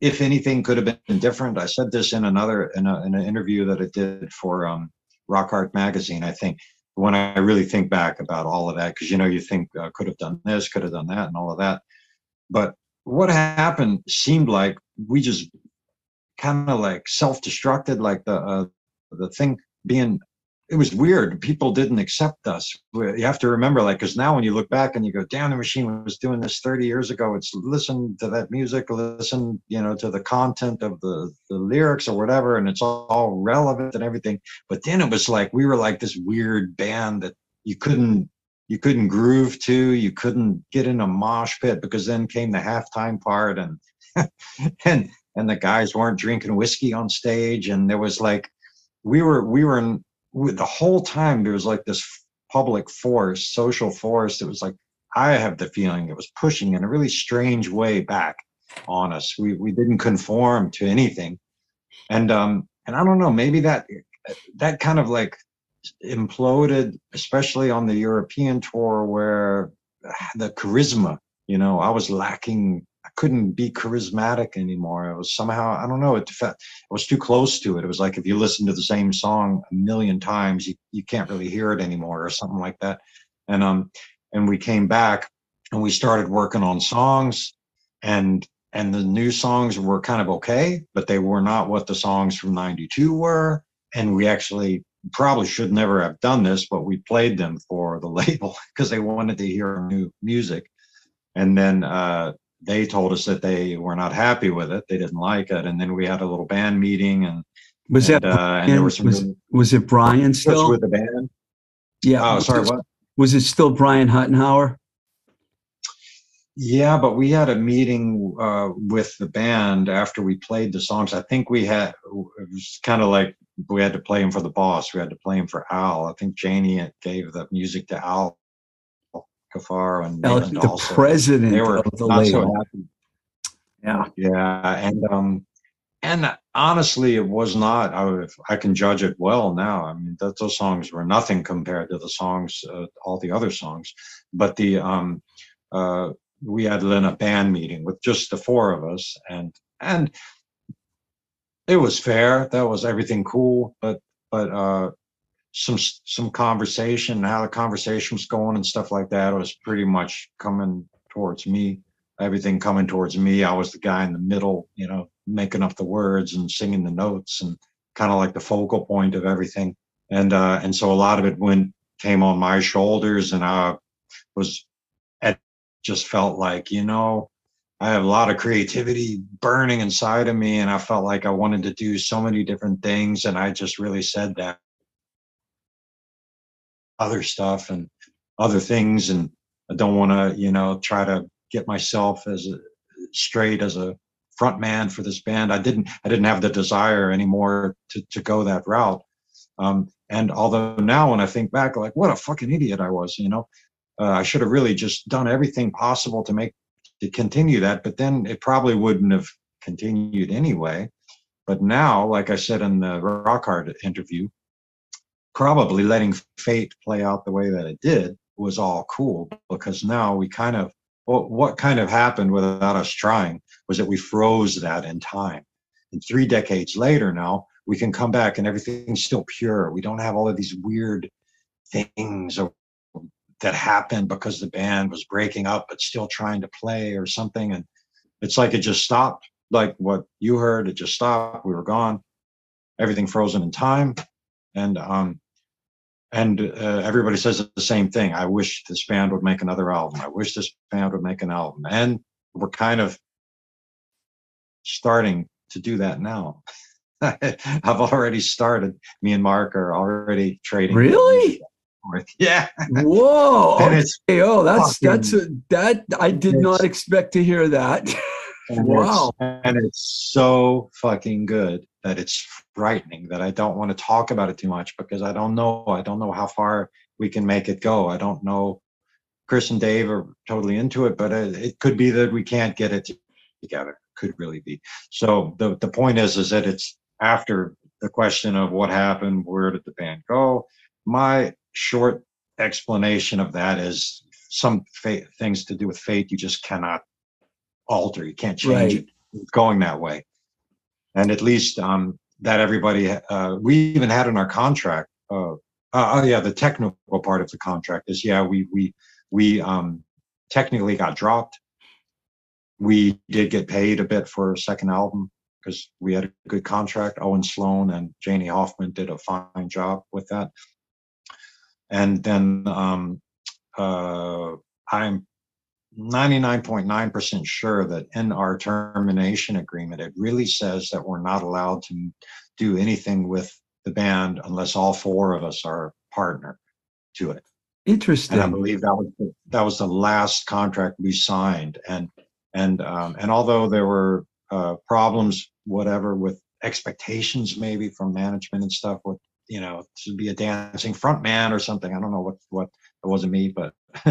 if anything could have been different. I said this in another in, a, in an interview that I did for um, Rock Hard magazine. I think when I really think back about all of that, because you know you think uh, could have done this, could have done that, and all of that. But what happened seemed like we just kind of like self-destructed, like the uh, the thing being it was weird. People didn't accept us. You have to remember, like, because now when you look back and you go, "Damn, the machine was doing this 30 years ago." It's listen to that music, listen, you know, to the content of the the lyrics or whatever, and it's all relevant and everything. But then it was like we were like this weird band that you couldn't you couldn't groove to, you couldn't get in a mosh pit because then came the halftime part and and and the guys weren't drinking whiskey on stage, and there was like we were we were in the whole time there was like this public force, social force. It was like I have the feeling it was pushing in a really strange way back on us. We we didn't conform to anything, and um and I don't know maybe that that kind of like imploded, especially on the European tour where the charisma, you know, I was lacking. I couldn't be charismatic anymore. It was somehow I don't know. It it was too close to it. It was like if you listen to the same song a million times, you you can't really hear it anymore, or something like that. And um and we came back and we started working on songs and and the new songs were kind of okay, but they were not what the songs from 92 were. And we actually probably should never have done this, but we played them for the label because they wanted to hear new music. And then uh, they told us that they were not happy with it; they didn't like it. And then we had a little band meeting, and was and, that uh, and there were some was, was it Brian still with the band? Yeah. Oh, sorry. What was it? Still Brian Huttenhauer? Yeah, but we had a meeting uh, with the band after we played the songs. I think we had it was kind of like we had to play them for the boss. We had to play them for Al. I think Janie gave the music to Al Kafar and the also. president they were of the not so happy. Yeah, yeah, and um, and honestly, it was not. I, I can judge it well now. I mean, that, those songs were nothing compared to the songs, uh, all the other songs. But the um, uh, we had then a band meeting with just the four of us and and it was fair that was everything cool but but uh some some conversation how the conversation was going and stuff like that It was pretty much coming towards me everything coming towards me i was the guy in the middle you know making up the words and singing the notes and kind of like the focal point of everything and uh and so a lot of it went came on my shoulders and i was at just felt like, you know, I have a lot of creativity burning inside of me, and I felt like I wanted to do so many different things. And I just really said that other stuff and other things. And I don't want to, you know, try to get myself as a, straight as a front man for this band. I didn't, I didn't have the desire anymore to, to go that route. Um, and although now when I think back, like what a fucking idiot I was, you know, uh, I should have really just done everything possible to make to continue that, but then it probably wouldn't have continued anyway. But now, like I said in the rock hard interview, probably letting fate play out the way that it did was all cool because now we kind of well, what kind of happened without us trying was that we froze that in time. And three decades later now, we can come back and everything's still pure. We don't have all of these weird things that happened because the band was breaking up but still trying to play or something. And it's like it just stopped. Like what you heard it just stopped. We were gone. Everything frozen in time and um and uh, everybody says the same thing i wish this band would make another album i wish this band would make an album and we're kind of starting to do that now i've already started me and mark are already trading really. Yeah. Whoa. and it's oh, that's that's a, that I did not expect to hear that. and wow. It's, and it's so fucking good that it's frightening that I don't want to talk about it too much because I don't know. I don't know how far we can make it go. I don't know. Chris and Dave are totally into it, but it, it could be that we can't get it together. Could really be. So the the point is, is that it's after the question of what happened, where did the band go? My short explanation of that is some fa- things to do with fate you just cannot alter. You can't change right. it going that way. And at least um, that everybody, uh, we even had in our contract. Uh, uh, oh yeah, the technical part of the contract is yeah, we we we um, technically got dropped. We did get paid a bit for a second album because we had a good contract. Owen Sloan and Janie Hoffman did a fine job with that and then um, uh, I'm 99.9% sure that in our termination agreement, it really says that we're not allowed to do anything with the band unless all four of us are partner to it. Interesting. And I believe that was the, that was the last contract we signed. And and um, and although there were uh, problems, whatever, with expectations maybe from management and stuff with you know, to be a dancing front man or something. I don't know what what it wasn't me, but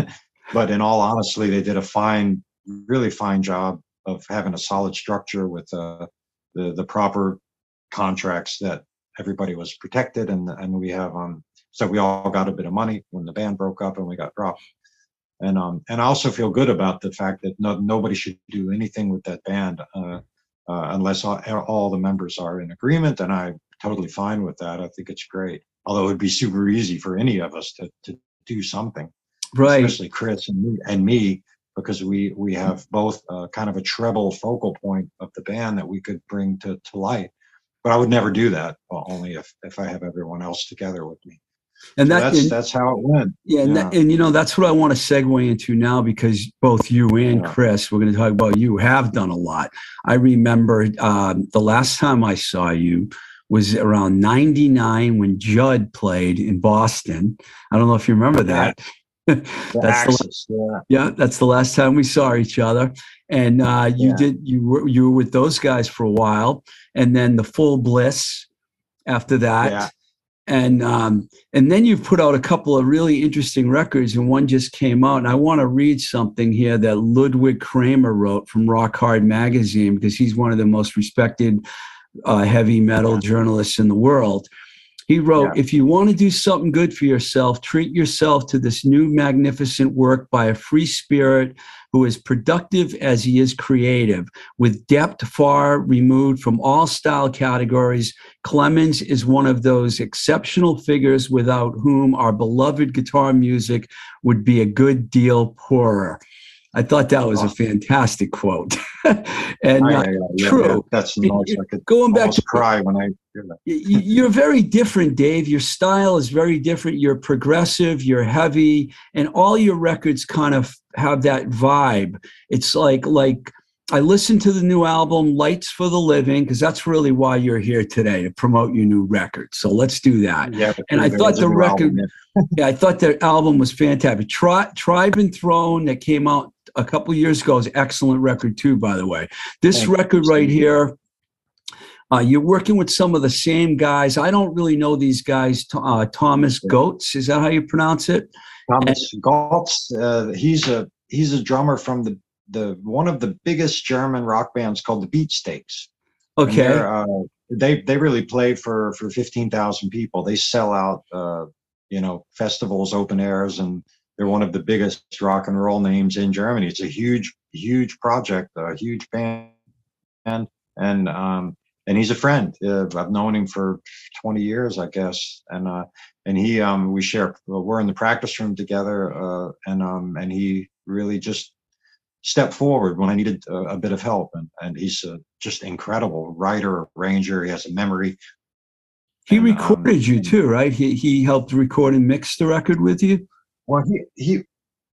but in all honesty, they did a fine, really fine job of having a solid structure with uh, the the proper contracts that everybody was protected and and we have um so we all got a bit of money when the band broke up and we got dropped. And um and I also feel good about the fact that no, nobody should do anything with that band uh, uh, unless all, all the members are in agreement and I'm totally fine with that. I think it's great. Although it'd be super easy for any of us to to do something right especially Chris and me, and me because we we have both uh, kind of a treble focal point of the band that we could bring to to light but I would never do that only if if I have everyone else together with me. And so that, that's and, that's how it went. Yeah, and, That, and, you know that's what I want to segue into now because both you and yeah. Chris, we're going to talk about you, have done a lot. I remember um, the last time I saw you was around '99 when Judd played in Boston. I don't know if you remember that. Yeah. that's Axis, the, yeah. yeah. that's the last time we saw each other. And uh, you yeah. did you were you were with those guys for a while, and then the Full Bliss after that. Yeah. And um, and then you've put out a couple of really interesting records, and one just came out. And I want to read something here that Ludwig Kramer wrote from Rock Hard magazine because he's one of the most respected uh, heavy metal journalists in the world. He wrote, yeah. If you want to do something good for yourself, treat yourself to this new magnificent work by a free spirit who is productive as he is creative, with depth far removed from all style categories. Clemmons is one of those exceptional figures without whom our beloved guitar music would be a good deal poorer. I thought that was a fantastic quote, and uh, yeah, true. Yeah, that's nice. I could going back to cry when I hear that. you're very different, Dave. Your style is very different. You're progressive. You're heavy, and all your records kind of have that vibe. It's like like I listened to the new album Lights for the Living because that's really why you're here today to promote your new record. So let's do that. Yeah, and I thought the record, album, yeah. yeah. I thought the album was fantastic. Tri- Tribe and Throne that came out a couple years ago is excellent record too. By the way, this Thank record right here. Uh, you're working with some of the same guys. I don't really know these guys. Uh, Thomas Goetz, is that how you pronounce it? Thomas and, Goetz. Uh, he's a he's a drummer from the the one of the biggest German rock bands called the Beatsteaks. Okay. Uh, they they really play for for fifteen thousand people. They sell out, uh, you know, festivals, open airs, and they're one of the biggest rock and roll names in Germany. It's a huge, huge project, a huge band, and and um, and he's a friend. Uh, I've known him for 20 years, I guess, and uh, and he um, we share. We're in the practice room together, uh, and um, and he really just stepped forward when I needed a, a bit of help. And, and he's a just incredible writer, arranger. He has a memory. He and, recorded um, you too, right? He, he helped record and mix the record with you. Well, he, he,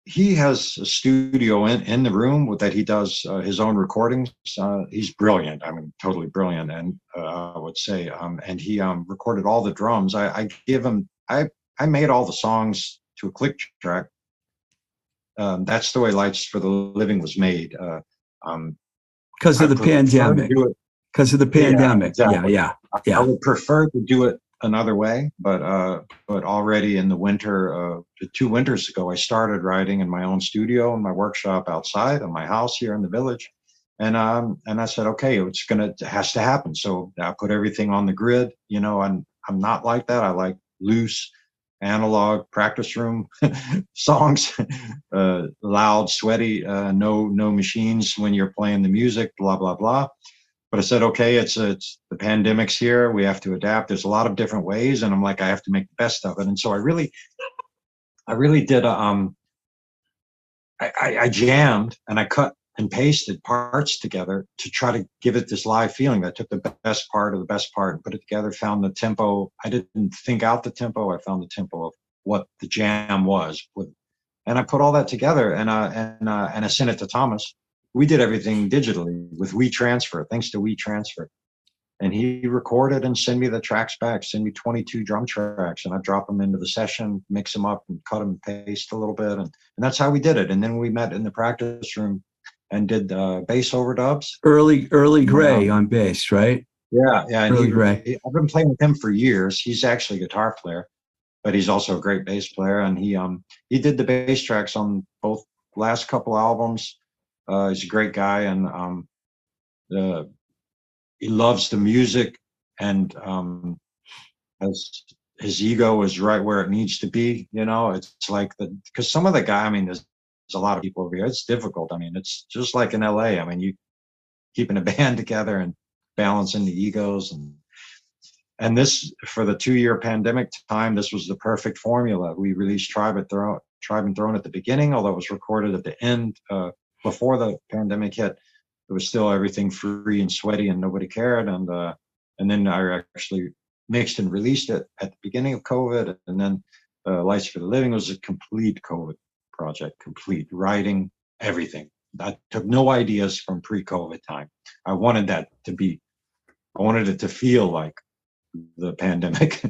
he has a studio in, in the room that he does uh, his own recordings. Uh, he's brilliant. I mean, totally brilliant. And uh, I would say, um, and he um, recorded all the drums. I, I give him, I, I made all the songs to a click track um, that's the way Lights for the Living was made. Uh, um, because of the pandemic. Because of the pandemic. Yeah, yeah, yeah. I would prefer to do it another way, but uh, but already in the winter, uh, two winters ago, I started writing in my own studio in my workshop outside of my house here in the village, and um and I said, okay, it's gonna it has to happen. So I put everything on the grid. You know, I'm I'm not like that. I like loose analog practice room songs, uh, loud, sweaty, uh, no no machines when you're playing the music, blah blah blah. But I said, okay, it's it's the pandemic's here. We have to adapt. There's a lot of different ways, and I'm like, I have to make the best of it. And so I really, I really did. Um, I, I, I jammed and I cut and pasted parts together to try to give it this live feeling. I took the best part of the best part and put it together, found the tempo. I didn't think out the tempo. I found the tempo of what the jam was with, and I put all that together and uh, and uh, and I sent it to Thomas. We did everything digitally with WeTransfer, thanks to WeTransfer. And he recorded and sent me the tracks back, send me 22 drum tracks, and I drop them into the session, mix them up, and cut them and paste a little bit, and, and that's how we did it. And then we met in the practice room and did uh, bass overdubs. Early, early Gray on bass, right? Yeah, yeah. Early he, Gray. He, I've been playing with him for years. He's actually a guitar player, but he's also a great bass player, and he um he did the bass tracks on both last couple albums. Uh, he's a great guy, and um, he loves the music, and um, has his ego is right where it needs to be. You know, it's like the because some of the guy, I mean, there's, there's a lot of people over here. It's difficult. I mean, it's just like in LA. I mean, you keeping a band together and balancing the egos and and this for the two year pandemic time this was the perfect formula we released tribe at throne tribe and throne at the beginning although it was recorded at the end uh, before the pandemic hit it was still everything free and sweaty and nobody cared. And uh, and then i actually mixed and released it at the beginning of covid. And then uh, lights for the living was a complete covid project complete writing everything. I took no ideas from pre-covid time. I wanted that to be i wanted it to feel like the pandemic.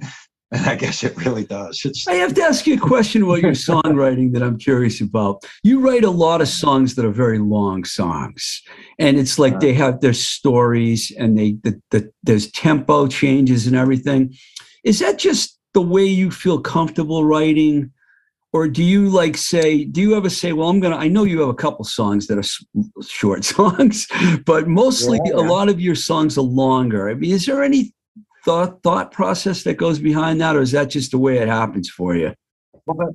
And I guess it really does. It's, I have to ask you a question about your songwriting that I'm curious about. You write a lot of songs that are very long songs, and it's like they uh-huh. have their stories and they the, the, there's tempo changes and everything. Is that just the way you feel comfortable writing? Or do you like say, do you ever say, well, I'm going to, I know you have a couple songs that are short songs, but mostly yeah, yeah. a lot of your songs are longer. I mean, is there any thought thought process that goes behind that, or is that just the way it happens for you? Well,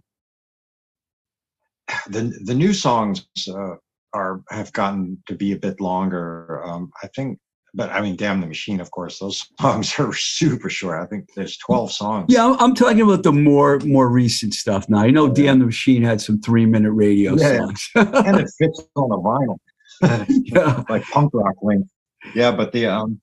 the the new songs uh, are have gotten to be a bit longer. Um, I think, but I mean, damn the machine, of course. Those songs are super short. I think there's 12 songs. Yeah, I'm, I'm talking about the more more recent stuff now. I know yeah. Damn the Machine had some three minute radio yeah, songs, and it fits on a vinyl, yeah, like punk rock length. Yeah, but the um,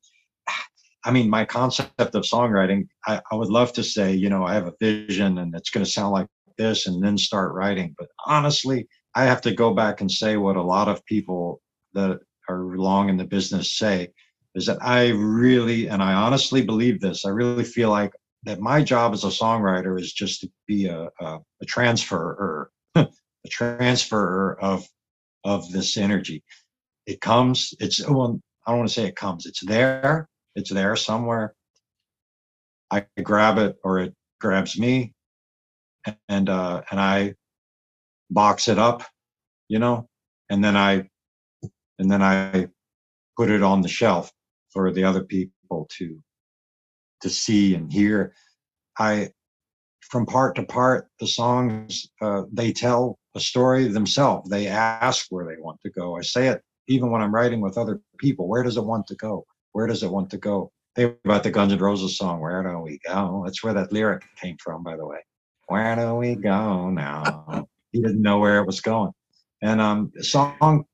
I mean, my concept of songwriting, I, I would love to say, you know, I have a vision and it's going to sound like this and then start writing. But honestly, I have to go back and say what a lot of people that are long in the business say is that I really, and I honestly believe this, I really feel like that my job as a songwriter is just to be a, a, a transfer a transfer of of this energy. It comes, it's well, I don't want to say it comes, it's there, it's there somewhere. I grab it or it grabs me and uh and I box it up, you know, and then I and then I put it on the shelf for the other people to to see and hear. I from part to part, the songs uh, they tell a story themselves. They ask where they want to go. I say it even when I'm writing with other people. Where does it want to go? Where does it want to go? Think about the Guns N' Roses song, Where Do We Go? That's where that lyric came from, by the way. Where do we go now? he didn't know where it was going. And um, the song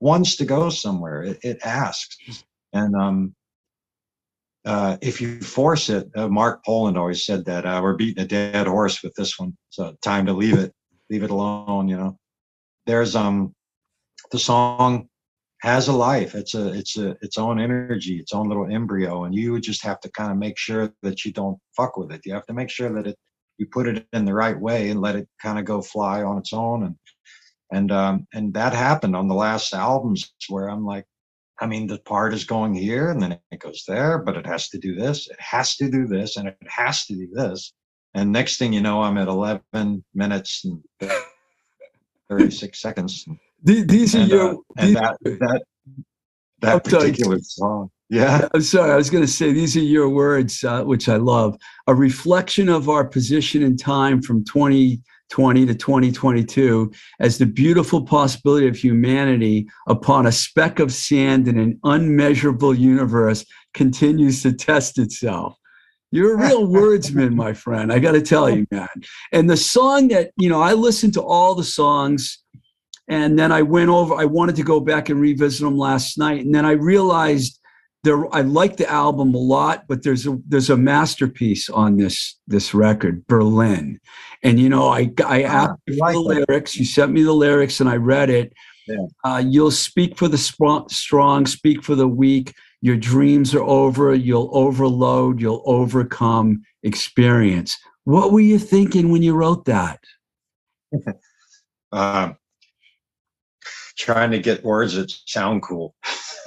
wants to go somewhere. It, it asks. And um, uh, if you force it, uh, Mark Poland always said that uh, we're beating a dead horse with this one. So time to leave it, leave it alone. You know, there's um the song has a life. It's a it's a its own energy, its own little embryo, and you just have to kind of make sure that you don't fuck with it. You have to make sure that it you put it in the right way and let it kind of go fly on its own. And and um, and that happened on the last albums where I'm like, I mean, the part is going here and then it goes there, but it has to do this, it has to do this, and it has to do this. And next thing you know, I'm at 11 minutes and 36 seconds. These are and, your uh, and that that that particular song. Yeah. I'm sorry. I was going to say these are your words, uh, which I love. A reflection of our position in time from 2020 to 2022 as the beautiful possibility of humanity upon a speck of sand in an unmeasurable universe continues to test itself. You're a real wordsman, my friend. I got to tell you, man. And the song that, you know, I listened to all the songs and then I went over, I wanted to go back and revisit them last night. And then I realized there, I like the album a lot, but there's a, there's a masterpiece on this, this record, Berlin. And, you know, I, I ah, asked you like the lyrics, you sent me the lyrics and I read it. Yeah. Uh, you'll speak for the strong, speak for the weak. Your dreams are over. You'll overload. You'll overcome experience. What were you thinking when you wrote that? um, trying to get words that sound cool.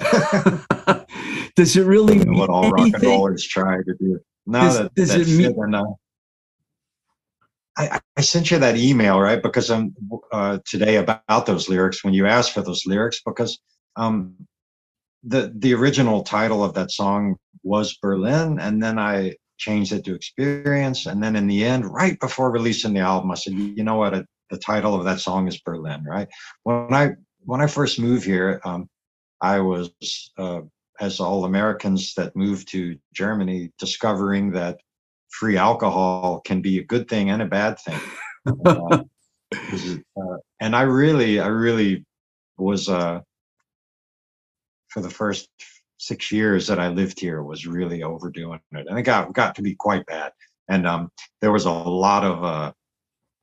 does it really mean what all anything? rock and rollers try to do? No, does, that, does it mean? I, I, sent you that email, right? Because I'm uh, today about those lyrics when you asked for those lyrics, because um, the the original title of that song was Berlin, and then I changed it to Experience, and then in the end, right before releasing the album, I said, you know what? the title of that song is Berlin, right? When I when I first moved here, um, I was uh, as all Americans that moved to Germany, discovering that free alcohol can be a good thing and a bad thing. uh, uh, and I really, I really was uh, for the first six years that I lived here was really overdoing it, and it got got to be quite bad. And um, there was a lot of uh,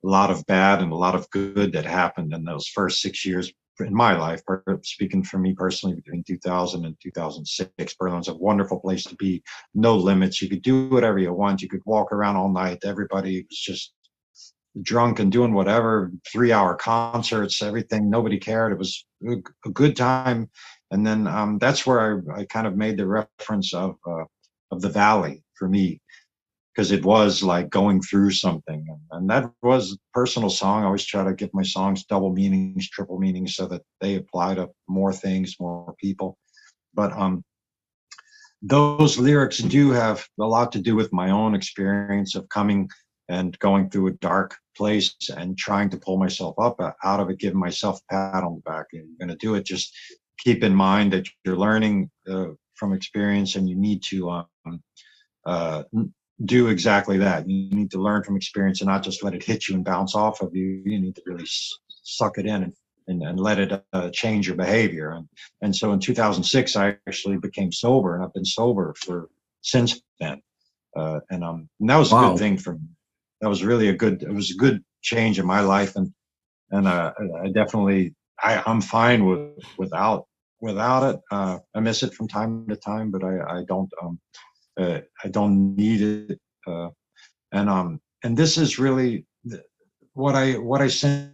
a lot of bad and a lot of good that happened in those first six years in my life, speaking for me personally, between 2000 and 2006, Berlin's a wonderful place to be. No limits. You could do whatever you want. You could walk around all night. Everybody was just drunk and doing whatever. Three hour concerts, everything. Nobody cared. It was a good time. And then um, that's where I, I, kind of made the reference of uh, of the valley for me because it was like going through something. And, that was a personal song. I always try to give my songs double meanings, triple meanings so that they apply to more things, more people. But um, those lyrics do have a lot to do with my own experience of coming and going through a dark place and trying to pull myself up out of it, giving myself a pat on the back. And you're going to do it. Just keep in mind that you're learning uh, from experience and you need to um, uh, do exactly that. You need to learn from experience and not just let it hit you and bounce off of you. You need to really suck it in and, and, and let it uh, change your behavior. And, and so in 2006, I actually became sober and I've been sober for since then. Uh, and, um, and that was wow. a good thing for me. That was really a good, it was a good change in my life. And, and uh, I definitely, I, I'm fine with, without, without it. Uh, I miss it from time to time, but I, I don't, um, uh, I don't need it. Uh, and um, and this is really what I what I sent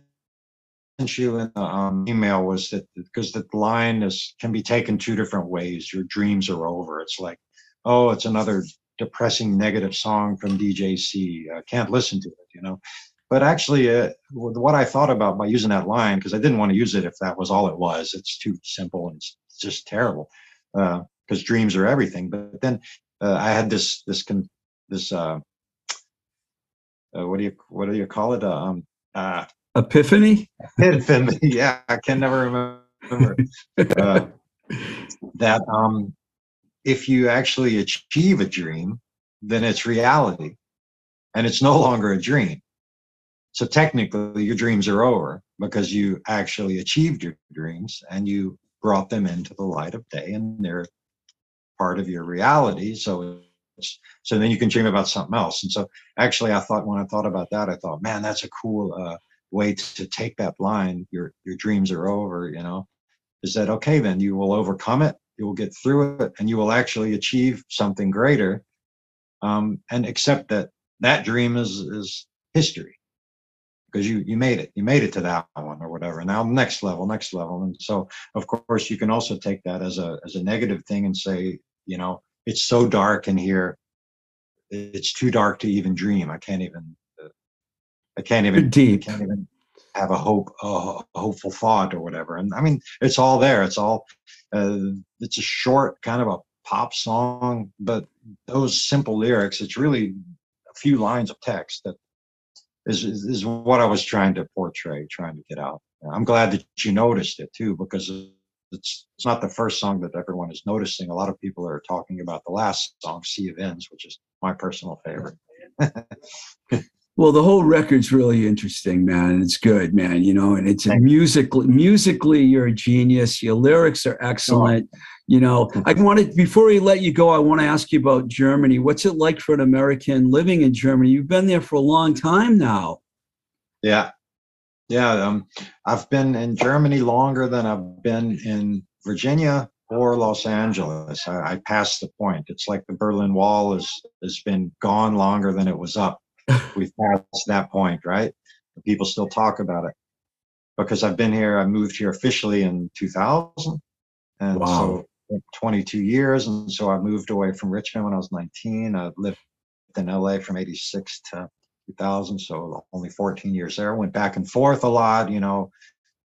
you in the um, email was that because the line is can be taken two different ways. Your dreams are over. It's like, oh, it's another depressing negative song from DJC. I can't listen to it, you know. But actually, uh, what I thought about by using that line, because I didn't want to use it if that was all it was. It's too simple and it's just terrible. Because uh, dreams are everything. But then uh, I had this this con- this uh, uh, what do you what do you call it? Uh, um, uh, epiphany. Epiphany. Yeah, I can never remember uh, that. Um, if you actually achieve a dream, then it's reality, and it's no longer a dream. So technically, your dreams are over because you actually achieved your dreams and you brought them into the light of day, and they're part of your reality. So so then you can dream about something else. And so actually, I thought when I thought about that, I thought, man, that's a cool uh, way to, to take that line. Your your dreams are over. You know, is that okay? Then you will overcome it. You will get through it, and you will actually achieve something greater. Um, and accept that that dream is is history because you you made it you made it to that one or whatever now next level next level and so of course you can also take that as a as a negative thing and say you know it's so dark in here. It's too dark to even dream. I can't even uh, i can't even deep can't even have a hope a hopeful thought or whatever. And i mean it's all there. It's all uh, it's a short kind of a pop song but those simple lyrics it's really a few lines of text that is, is what i was trying to portray trying to get out. I'm glad that you noticed it too because it's it's not the first song that everyone is noticing. A lot of people are talking about the last song, "Sea of Ends," which is my personal favorite. well, the whole record's really interesting, man. It's good, man. You know, and it's musically musically you're a genius. Your lyrics are excellent. Oh. You know, I wanted before we let you go, I want to ask you about Germany. What's it like for an American living in Germany? You've been there for a long time now. Yeah, yeah, um, I've been in Germany longer than I've been in Virginia or Los Angeles. I, I passed the point. It's like the Berlin Wall has has been gone longer than it was up. We've passed that point, right? People still talk about it because I've been here. I moved here officially in 2000, and wow. so 22 years. And so I moved away from Richmond when I was 19. I lived in LA from 86 to 2000. So only 14 years there. Went back and forth a lot. You know,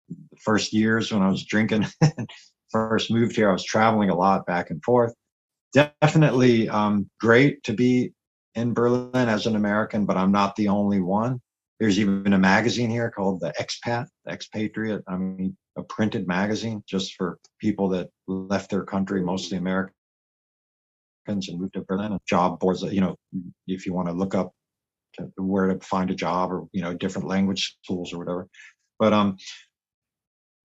the first years when I was drinking, first moved here, I was traveling a lot back and forth. Definitely um, great to be in Berlin as an American, but I'm not the only one. There's even a magazine here called the Expat, Expatriate. I mean, a printed magazine just for people that left their country, mostly Americans, and moved to Berlin. Job boards, you know, if you want to look up to where to find a job or you know different language schools or whatever. But um,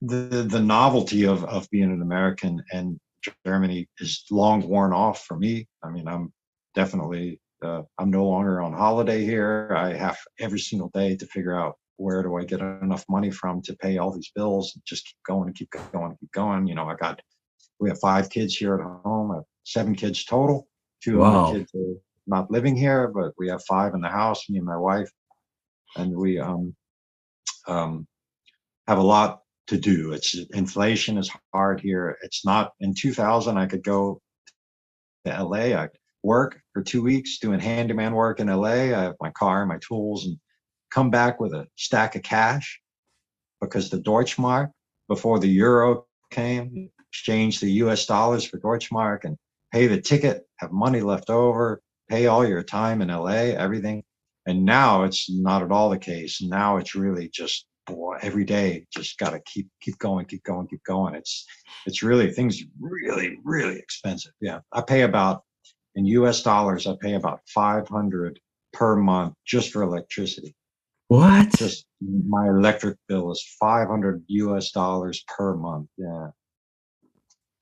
the the novelty of of being an American and Germany is long worn off for me. I mean, I'm definitely uh, I'm no longer on holiday here. I have every single day to figure out where do I get enough money from to pay all these bills and just keep going and keep going and keep going. You know, I got we have five kids here at home, I have seven kids total. Two wow. of the kids are not living here, but we have five in the house, me and my wife, and we um um have a lot to do. It's inflation is hard here. It's not in 2000. I could go to LA. I work for two weeks doing handyman work in LA. I have my car, my tools, and come back with a stack of cash because the Deutschmark before the euro came, exchange the US dollars for Deutschmark and pay the ticket, have money left over, pay all your time in LA, everything. And now it's not at all the case. Now it's really just boy, every day just got to keep keep going, keep going, keep going. It's it's really things really really expensive. Yeah, I pay about in U.S. dollars. I pay about five hundred per month just for electricity. What? Just my electric bill is 500 US dollars per month. Yeah.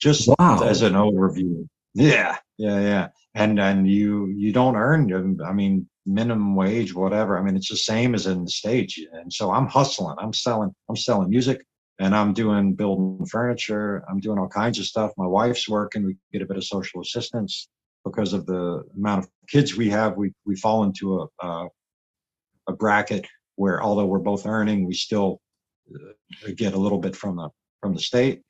Just wow. as an overview. Yeah. Yeah. Yeah. And, and you, you don't earn, I mean, minimum wage, whatever. I mean, it's the same as in the States. And so I'm hustling, I'm selling, I'm selling music and I'm doing building furniture. I'm doing all kinds of stuff. My wife's working. We get a bit of social assistance because of the amount of kids we have. We, we fall into a, a, a bracket where although we're both earning, we still uh, get a little bit from the from the state,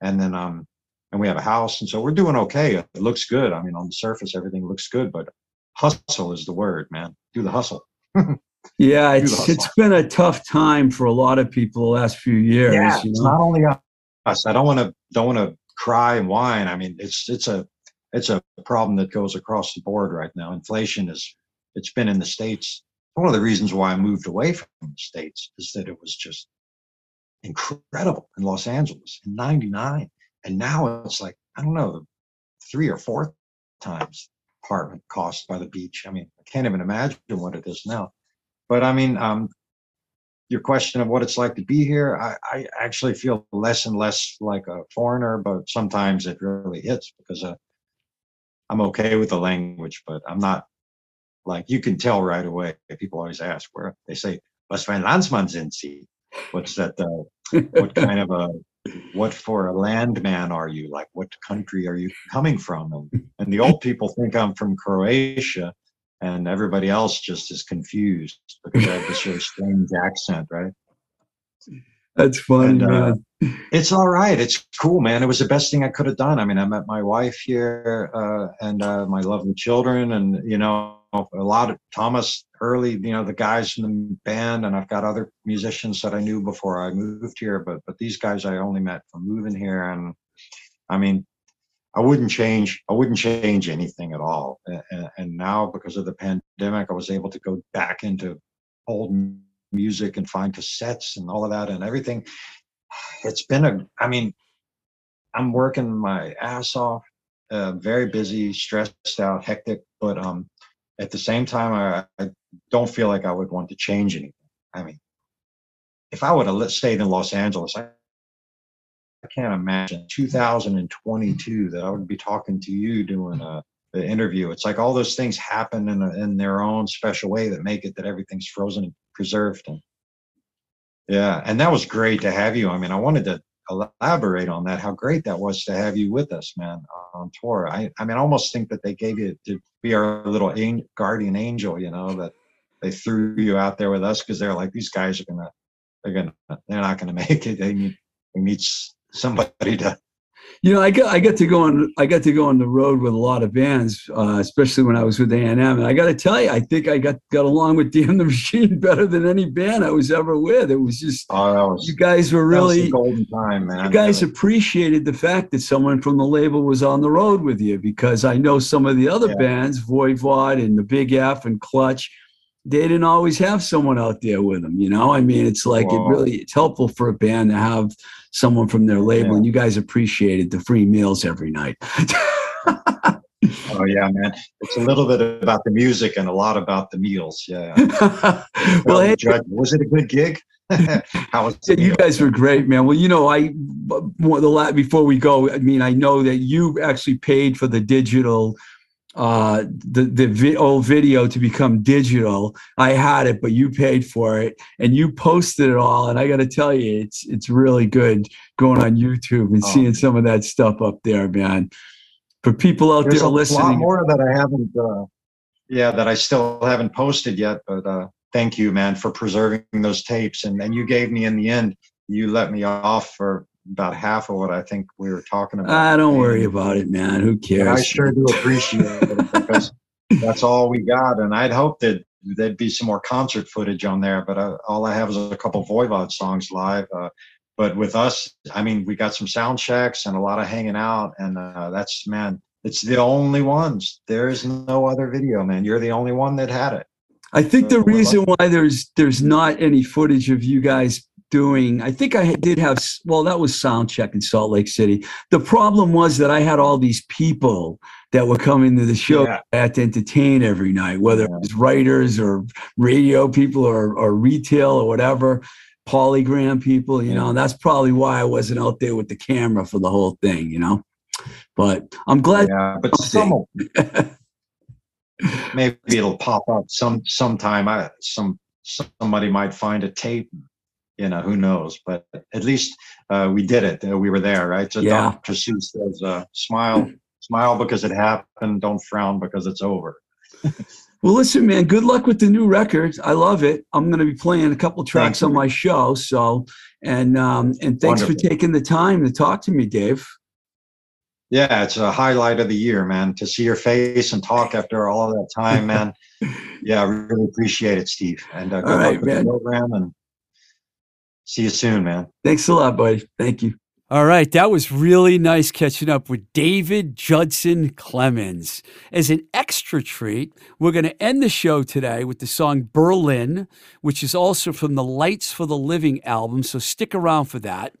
and then um and we have a house, and so we're doing okay. It looks good. I mean, on the surface, everything looks good, but hustle is the word, man. Do the hustle. yeah, it's it's been a tough time for a lot of people the last few years. Yeah, you know? it's not only us. I don't want to don't want to cry and whine. I mean, it's it's a it's a problem that goes across the board right now. Inflation is it's been in the states one of the reasons why I moved away from the States is that it was just incredible in Los Angeles in 99. And now it's like, I don't know, three or four times apartment cost by the beach. I mean, I can't even imagine what it is now. But I mean, um, your question of what it's like to be here, I, I, actually feel less and less like a foreigner, but sometimes it really hits because uh, I'm okay with the language, but I'm not like you can tell right away. People always ask where they say, "Was für ein Landsmann sind Sie?" What's that? Uh, what kind of a what for a landman are you? Like, what country are you coming from? And, and the old people think I'm from Croatia, and everybody else just is confused because I have this really strange accent, right? That's funny, and, uh. It's all right. It's cool, man. It was the best thing I could have done. I mean, I met my wife here uh, and uh, my lovely children, and you know, a lot of Thomas Early, you know, the guys in the band, and I've got other musicians that I knew before I moved here, but but these guys I only met from moving here, and I mean, I wouldn't change. I wouldn't change anything at all. And, and now because of the pandemic, I was able to go back into old music and find cassettes and all of that and everything. It's been a. I mean, I'm working my ass off. Uh, very busy, stressed out, hectic, but um, at the same time, I, I don't feel like I would want to change anything. I mean, if I would have stayed in Los Angeles, I, I can't imagine 2022 that I would be talking to you doing a, interview. It's like all those things happen in, a, in their own special way that make it that everything's frozen and preserved. And yeah, and that was great to have you. I mean, I wanted to elaborate on that, how great that was to have you with us, man, on tour. I, I mean, I almost think that they gave you to be our little an- guardian angel, you know, that they threw you out there with us because they're like, these guys are gonna, they're gonna, they're not gonna make it. They need, they need somebody to You know, I got I got to go on I got to go on the road with a lot of bands, uh, especially when I was with A and M. And I got to tell you, I think I got got along with Damn the Machine better than any band I was ever with. It was just oh, was, you guys were really golden time, man. You guys appreciated the fact that someone from the label was on the road with you because I know some of the other yeah. bands, Voivod and the Big F and Clutch, they didn't always have someone out there with them. You know, I mean, it's like Whoa. it really it's helpful for a band to have someone from their label, yeah. and you guys appreciated the free meals every night. oh yeah, man! It's a little bit about the music and a lot about the meals. Yeah. well, hey, was it a good gig? How was yeah, you guys were great, man. Well, you know, I the before we go, I mean, I know that you actually paid for the digital uh, the the vi- old video to become digital. I had it, but you paid for it, and you posted it all. And I got to tell you, it's it's really good going on YouTube and oh. seeing some of that stuff up there, man. For people out There's there listening, a lot more that I haven't, uh, yeah, that I still haven't posted yet. But uh, thank you, man, for preserving those tapes. And and you gave me in the end, you let me off for about half of what I think we were talking about. I ah, don't worry about it, man. Who cares? But I sure do appreciate it because that's all we got. And I'd hope that there'd be some more concert footage on there, but uh, all I have is a couple Voivod songs live. Uh, but with us, I mean, we got some sound checks and a lot of hanging out, and uh, that's man, it's the only ones. There is no other video, man. You're the only one that had it. I think so the reason why there's there's not any footage of you guys doing i think i did have well that was sound check in salt lake city the problem was that i had all these people that were coming to the show yeah. at to entertain every night whether yeah. it was writers or radio people or, or retail or whatever polygram people you yeah. know and that's probably why i wasn't out there with the camera for the whole thing you know but i'm glad yeah but some maybe it'll pop up some sometime i some somebody might find a tape you know, who knows? But at least uh, we did it. Uh, we were there, right? So yeah. Dr. Seuss says, uh, "Smile, smile because it happened. Don't frown because it's over." well, listen, man. Good luck with the new record. I love it. I'm going to be playing a couple tracks on my show. So, and um, and thanks Wonderful. for taking the time to talk to me, Dave. Yeah, it's a highlight of the year, man. To see your face and talk after all of that time, man. yeah, I really appreciate it, Steve. And uh, good all luck right, with man. the program and See you soon, man. Thanks a lot, buddy. Thank you. All right, that was really nice catching up with David Judson Clemmons. As an extra treat, we're going to end the show today with the song Berlin, which is also from the Lights for the Living album, so stick around for that.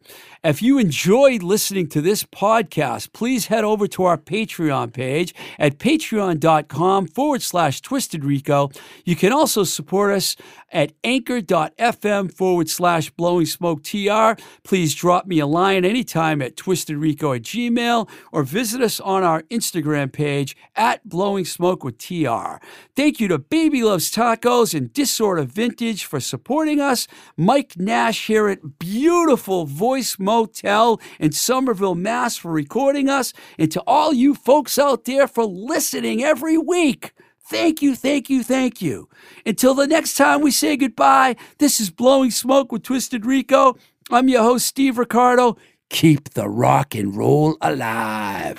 If you enjoyed listening to this podcast, please head over to our Patreon page at patreon.com forward slash twisted rico. You can also support us at anchor.fm forward slash blowing smoke tr. Please drop me a line anytime at twistedrico at gmail or visit us on our Instagram page at blowing smoke with tr. Thank you to Baby Loves Tacos and Disorder Vintage for supporting us. Mike Nash here at beautiful Voice Motel in Somerville, Mass for recording us. And to all you folks out there for listening every week. Thank you, thank you, thank you. Until the next time we say goodbye, this is Blowing Smoke with Twisted Rico. I'm your host, Steve Ricardo. Keep the rock and roll alive.